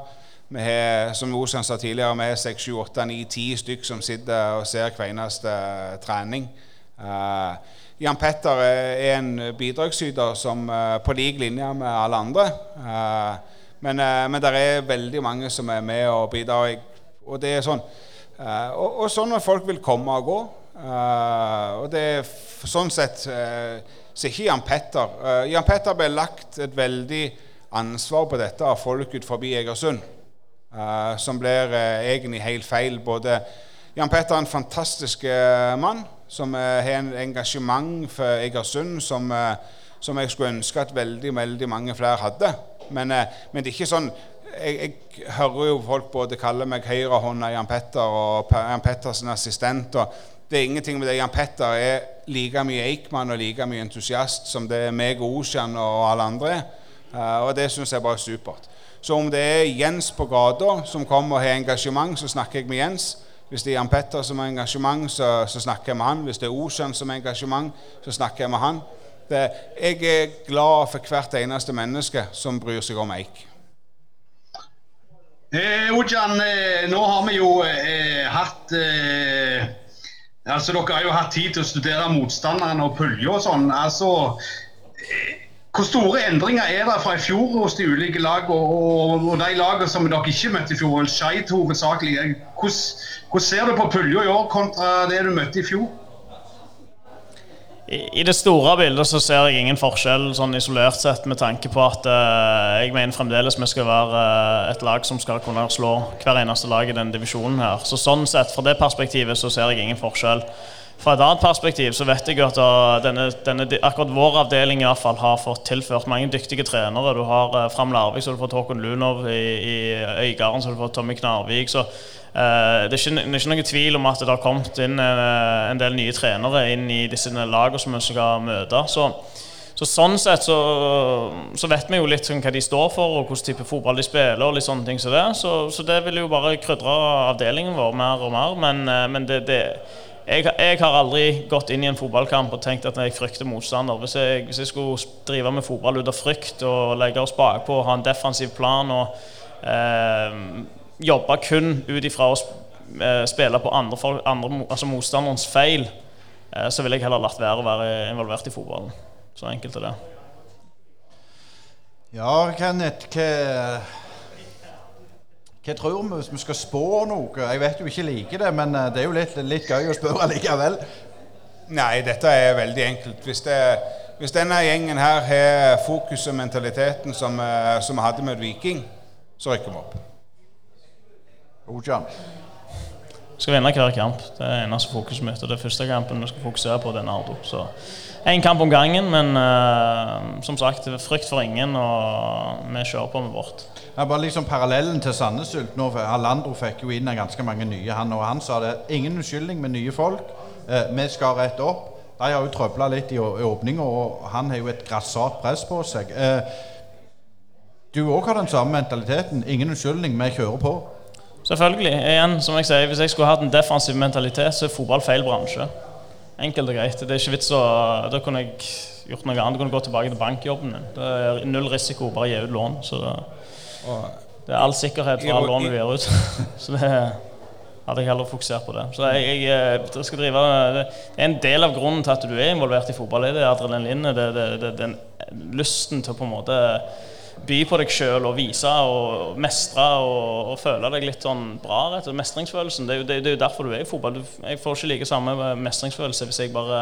Speaker 7: Vi har, som Ocean sa tidligere, vi har 6, 7, 8, 9, 10 stykk som sitter og ser hver eneste trening. Uh, Jan Petter er en bidragsyter som uh, på lik linje med alle andre. Uh, Men, eh, men det er veldig mange som er med og bidrar. Og, det er sånn. Eh, og, og sånn at folk vil komme og gå. Eh, og det er sånn sett eh, så ikke Jan Petter. Eh, Jan Petter ble lagt et veldig ansvar på dette av folk ut forbi Egersund. uh, som blir eh, egentlig helt feil. Både Jan Petter er en fantastisk eh, mann som eh, har en engasjement for Egersund som, eh, som jeg skulle ønske at veldig, veldig mange flere hadde. Men, eh, men det er ikke sånn jeg, jeg hører jo folk både kalle meg høyrehånda Jan Petter og Jan Petters assistent. og det er ingenting med det. Jan Petter er like mye Eikmann og like mye entusiast som det er meg og Ocean og alle andre og det syns jeg bare er supert. Så om det er Jens på gata som kommer og har engasjement, så snakker jeg med Jens. Hvis det er Jan Petter som har engasjement, så, så snakker jeg med han. Hvis det er Ocean som har engasjement, så snakker jeg med han. Det, jeg er glad for hvert eneste menneske som bryr seg om Eik.
Speaker 2: Eh, Ojan, eh, nå har vi jo eh, hatt eh, Altså, Dere har jo hatt tid til å studere motstanderne og pulje og sånn. altså eh, Hvor store endringer er det fra i fjor hos de ulike lag og, de lagene som dere ikke møtte i fjor? Skeid hovedsakelig. Hvordan, ser du på pulja i år kontra det du møtte i fjor?
Speaker 6: I, det store bildet så ser jeg ingen forskjell sånn isolert sett, med tanke på at eh, jeg mener fremdeles vi skal være eh, et lag som skal kunne slå hver eneste lag i denne divisjonen her. Så sånn sett, fra det perspektivet så ser jeg ingen forskjell. Fra et annet perspektiv så vet jeg at eh, denne, denne, akkurat vår avdeling i hvert fall har fått tilført mange dyktige trenere. Du har uh, Fram Larvik, så du fått Håkon Lunov. I, i Øygarden så du fått Tommy Knarvik. så Eh, det, er ikke, det er ikke noe tvil om at det har kommet inn en del nye trenere inn i disse lagene som vi skal møte. Så, så sånn sett så, så vet vi jo litt sånn hva de står for, og hvilken type fotball de spiller. og litt sånne ting som det. Så, så det vil jo bare krydre avdelingen vår mer og mer. Men, men det, det jeg, jeg har aldri gått inn i en fotballkamp og tenkt at jeg frykter motstander. Hvis jeg, hvis jeg skulle drive med fotball ut av frykt og legge oss bakpå og ha en defensiv plan og eh, jobbe kun ut ifra å eh, spille på andre, andre, altså motstanderens feil, eh, så ville jeg heller latt være å være involvert i fotballen. Så enkelt er det.
Speaker 1: Ja, Kenneth, hva, hva tror vi hvis vi skal spå noe? Jeg vet jo ikke liker det, men eh, det er jo litt, litt gøy å spørre likevel.
Speaker 7: Nei, dette er veldig enkelt. Hvis, det, hvis denne gjengen her har fokus og mentaliteten som, eh, som vi hadde med Viking, så rykker vi opp.
Speaker 1: Ojan.
Speaker 6: Vi skal vinne hver kamp. Det er eneste fokuset mitt. Og det er første kampen vi skal fokusere på, den Ardo. Så én kamp om gangen, men uh, som sagt, frykt for ingen, og vi kjører på med vårt.
Speaker 1: Ja, bare liksom Parallellen til Sandnesult nå, for Alandro fikk jo inn ganske mange nye, han og han sa det. Ingen unnskyldning med nye folk. Eh, vi skal rett opp. De har jo trøbla litt i, i åpninga, og han har jo et grassat press på seg. Eh, du òg har den samme mentaliteten. Ingen unnskyldning, vi kjører på.
Speaker 6: Selvfølgelig. Igjen, som jeg sier, Hvis jeg skulle hatt en defensiv mentalitet, så er fotball feil bransje. Enkelt og greit. Det er ikke vits å Da kunne jeg gjort noe annet. Da kunne gå tilbake til bankjobben min. Det er null risiko, bare gi ut lån. Så det, det er all sikkerhet for alle lån du gir ut. Så det hadde jeg heller fokusert på det. Så jeg, jeg, eh, skal drive Det er en del av grunnen til at du er involvert i fotball. Det er adrenalinet, det, det, det, den lysten til å på en måte by på deg sjøl og vise og mestre og, og føle deg litt sånn bra. rett og. Mestringsfølelsen. Det er, jo, det, det er jo derfor du er i fotball. Du, jeg får ikke like samme mestringsfølelse hvis jeg bare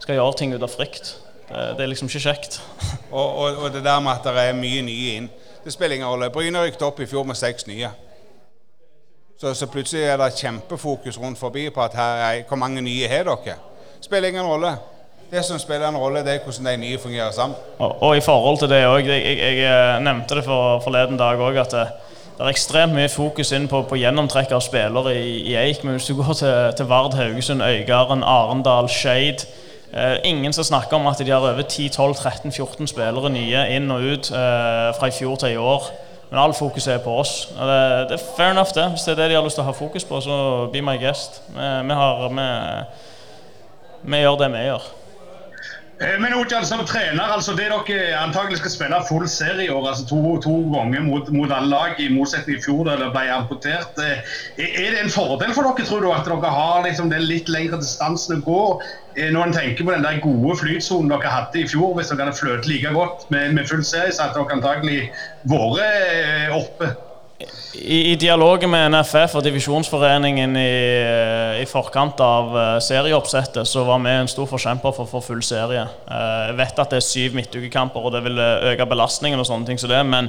Speaker 6: skal gjøre ting ut av frykt. Det, det er liksom ikke kjekt.
Speaker 7: Og, og, og det der med at det er mye nye inn. Det spiller ingen rolle. Bryne rykket opp i fjor med seks nye. Så, så plutselig er det kjempefokus rundt forbi på at her er, hvor mange nye har dere. Spiller ingen rolle. Det som spiller en rolle, det er hvordan de nye fungerer sammen.
Speaker 6: Og, og i forhold til det òg, jeg, jeg, jeg nevnte det for forleden dag òg, at det, det er ekstremt mye fokus inn på, på gjennomtrekk av spillere i, i Eik. Men hvis du går til, til Vard, Haugesund, Øygarden, Arendal, Skeid eh, Ingen som snakker om at de har over 10-12-13-14 spillere nye inn og ut eh, fra i fjor til i år. Men all fokus er på oss. Det, det er fair enough, det. Hvis det er det de har lyst til å ha fokus på, så be my guest. Vi, vi, har, vi, vi gjør det vi gjør.
Speaker 2: Eh, Men Ojan, som trener, altså det dere antagelig skal spille full serie i år, altså to, to ganger mot, mot alle lag, i motsetning i fjor da det ble amputert. eh, Er det en fordel for dere, tror du, at dere har liksom den litt lengre distansen å gå? eh, Når en tenker på den der gode flytsonen dere hadde i fjor, hvis dere hadde fløt like godt med, med full serie, så hadde dere antagelig vært oppe.
Speaker 6: I, I dialogen med NFF og divisjonsforeningen i, i forkant av eh, serieoppsettet, så var vi en stor forkjemper for å få full serie. Eh, Jeg vet at det er syv midtukekamper, og det vil eh, øke belastningen og sånne ting som det, men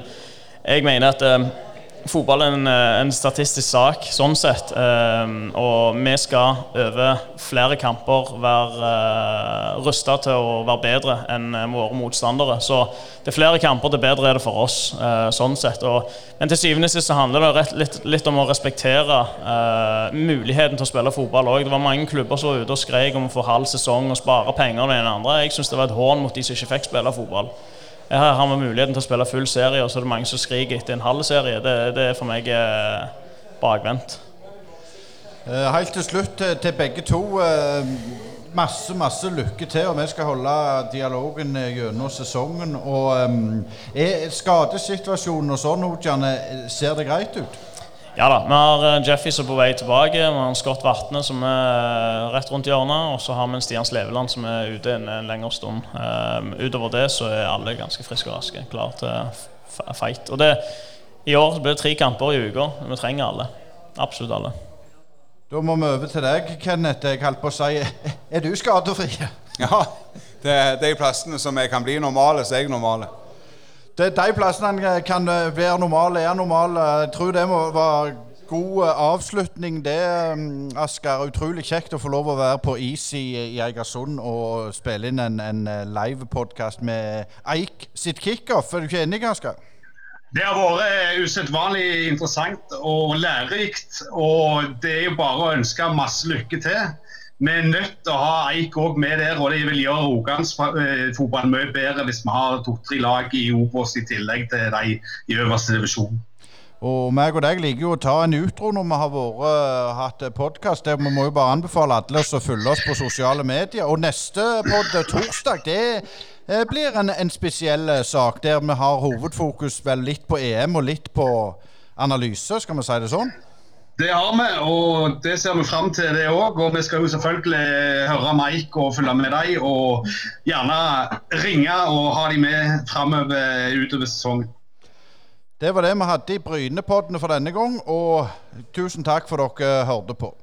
Speaker 6: jeg mener at eh, fotball er en, eh, en statistisk sak sånn sett. eh, Og vi skal over flere kamper være uh, rusta til å være bedre enn eh, våre motstandere. Så det er flere kamper, det bedre er det for oss. eh, sånn sett. Og, men til syvende og sist handler det rett, litt, litt om å respektere eh, muligheten til å spille fotball òg. Det var mange klubber som var ute og skrek om å få halv sesong og spare penger. og det ene andre. Jeg syns det var et hån mot de som ikke fikk spille fotball. Her har vi muligheten til å spille full serie, og så er det mange som skriker etter en halv serie. Det, det er for meg eh, bakvendt.
Speaker 1: Eh, Helt til slutt til, til begge to. eh, Masse masse lykke til, og vi skal holde dialogen eh, gjennom sesongen. Og um, er Skadesituasjonen og sånn, Ojan, eh, ser det greit ut?
Speaker 6: Ja da, vi har eh, Jeffy som er på vei tilbake. Vi har Scott Vatne som er eh, rett rundt hjørnet. Og så har vi en Stian Sleveland som er ute en, en lengre stund. Um, utover det så er alle ganske friske og raske. Klare til fight. Og det, i år blir det tre kamper i uka. Vi trenger alle. Absolutt alle.
Speaker 1: Da må vi over til deg, Kenneth. Jeg holdt på å si Er du skadefri?
Speaker 7: Ja, det er de plassene som jeg kan bli normale, så er jeg normale.
Speaker 1: Det de plassene kan være normale, er normale. Jeg tror det må være god eh, avslutning, det, mm, Asker. Utrolig kjekt å få lov å være på is i, Eigersund og spille inn en, en livepodkast med Eik sitt kickoff. Er du ikke enig, Asker?
Speaker 2: Det har vært eh, usedvanlig interessant og lærerikt. Og det er jo bare å ønske masse lykke til. Vi er nødt til å ha Eik òg med der, og det vil gjøre Rogalandsfotballen mye bedre hvis vi har to-tre lag i Obos i tillegg til de i øverste divisjon.
Speaker 1: Og meg og deg liker jo å ta en utro når vi har vært, uh, hatt podkast. Vi må jo bare anbefale alle å følge oss på sosiale medier. Og neste podd torsdag, det eh, blir en, en spesiell eh, sak der vi har hovedfokus vel litt på EM og litt på analyse, skal vi si det sånn?
Speaker 2: Det har vi, og det ser vi fram til det òg. Og vi skal jo selvfølgelig høre Mike og følge med dem. Og gjerne ringe og ha dem med framover utover sesongen.
Speaker 1: Det var det vi hadde i Brynepoddene for denne gang, og tusen takk for dere hørte på.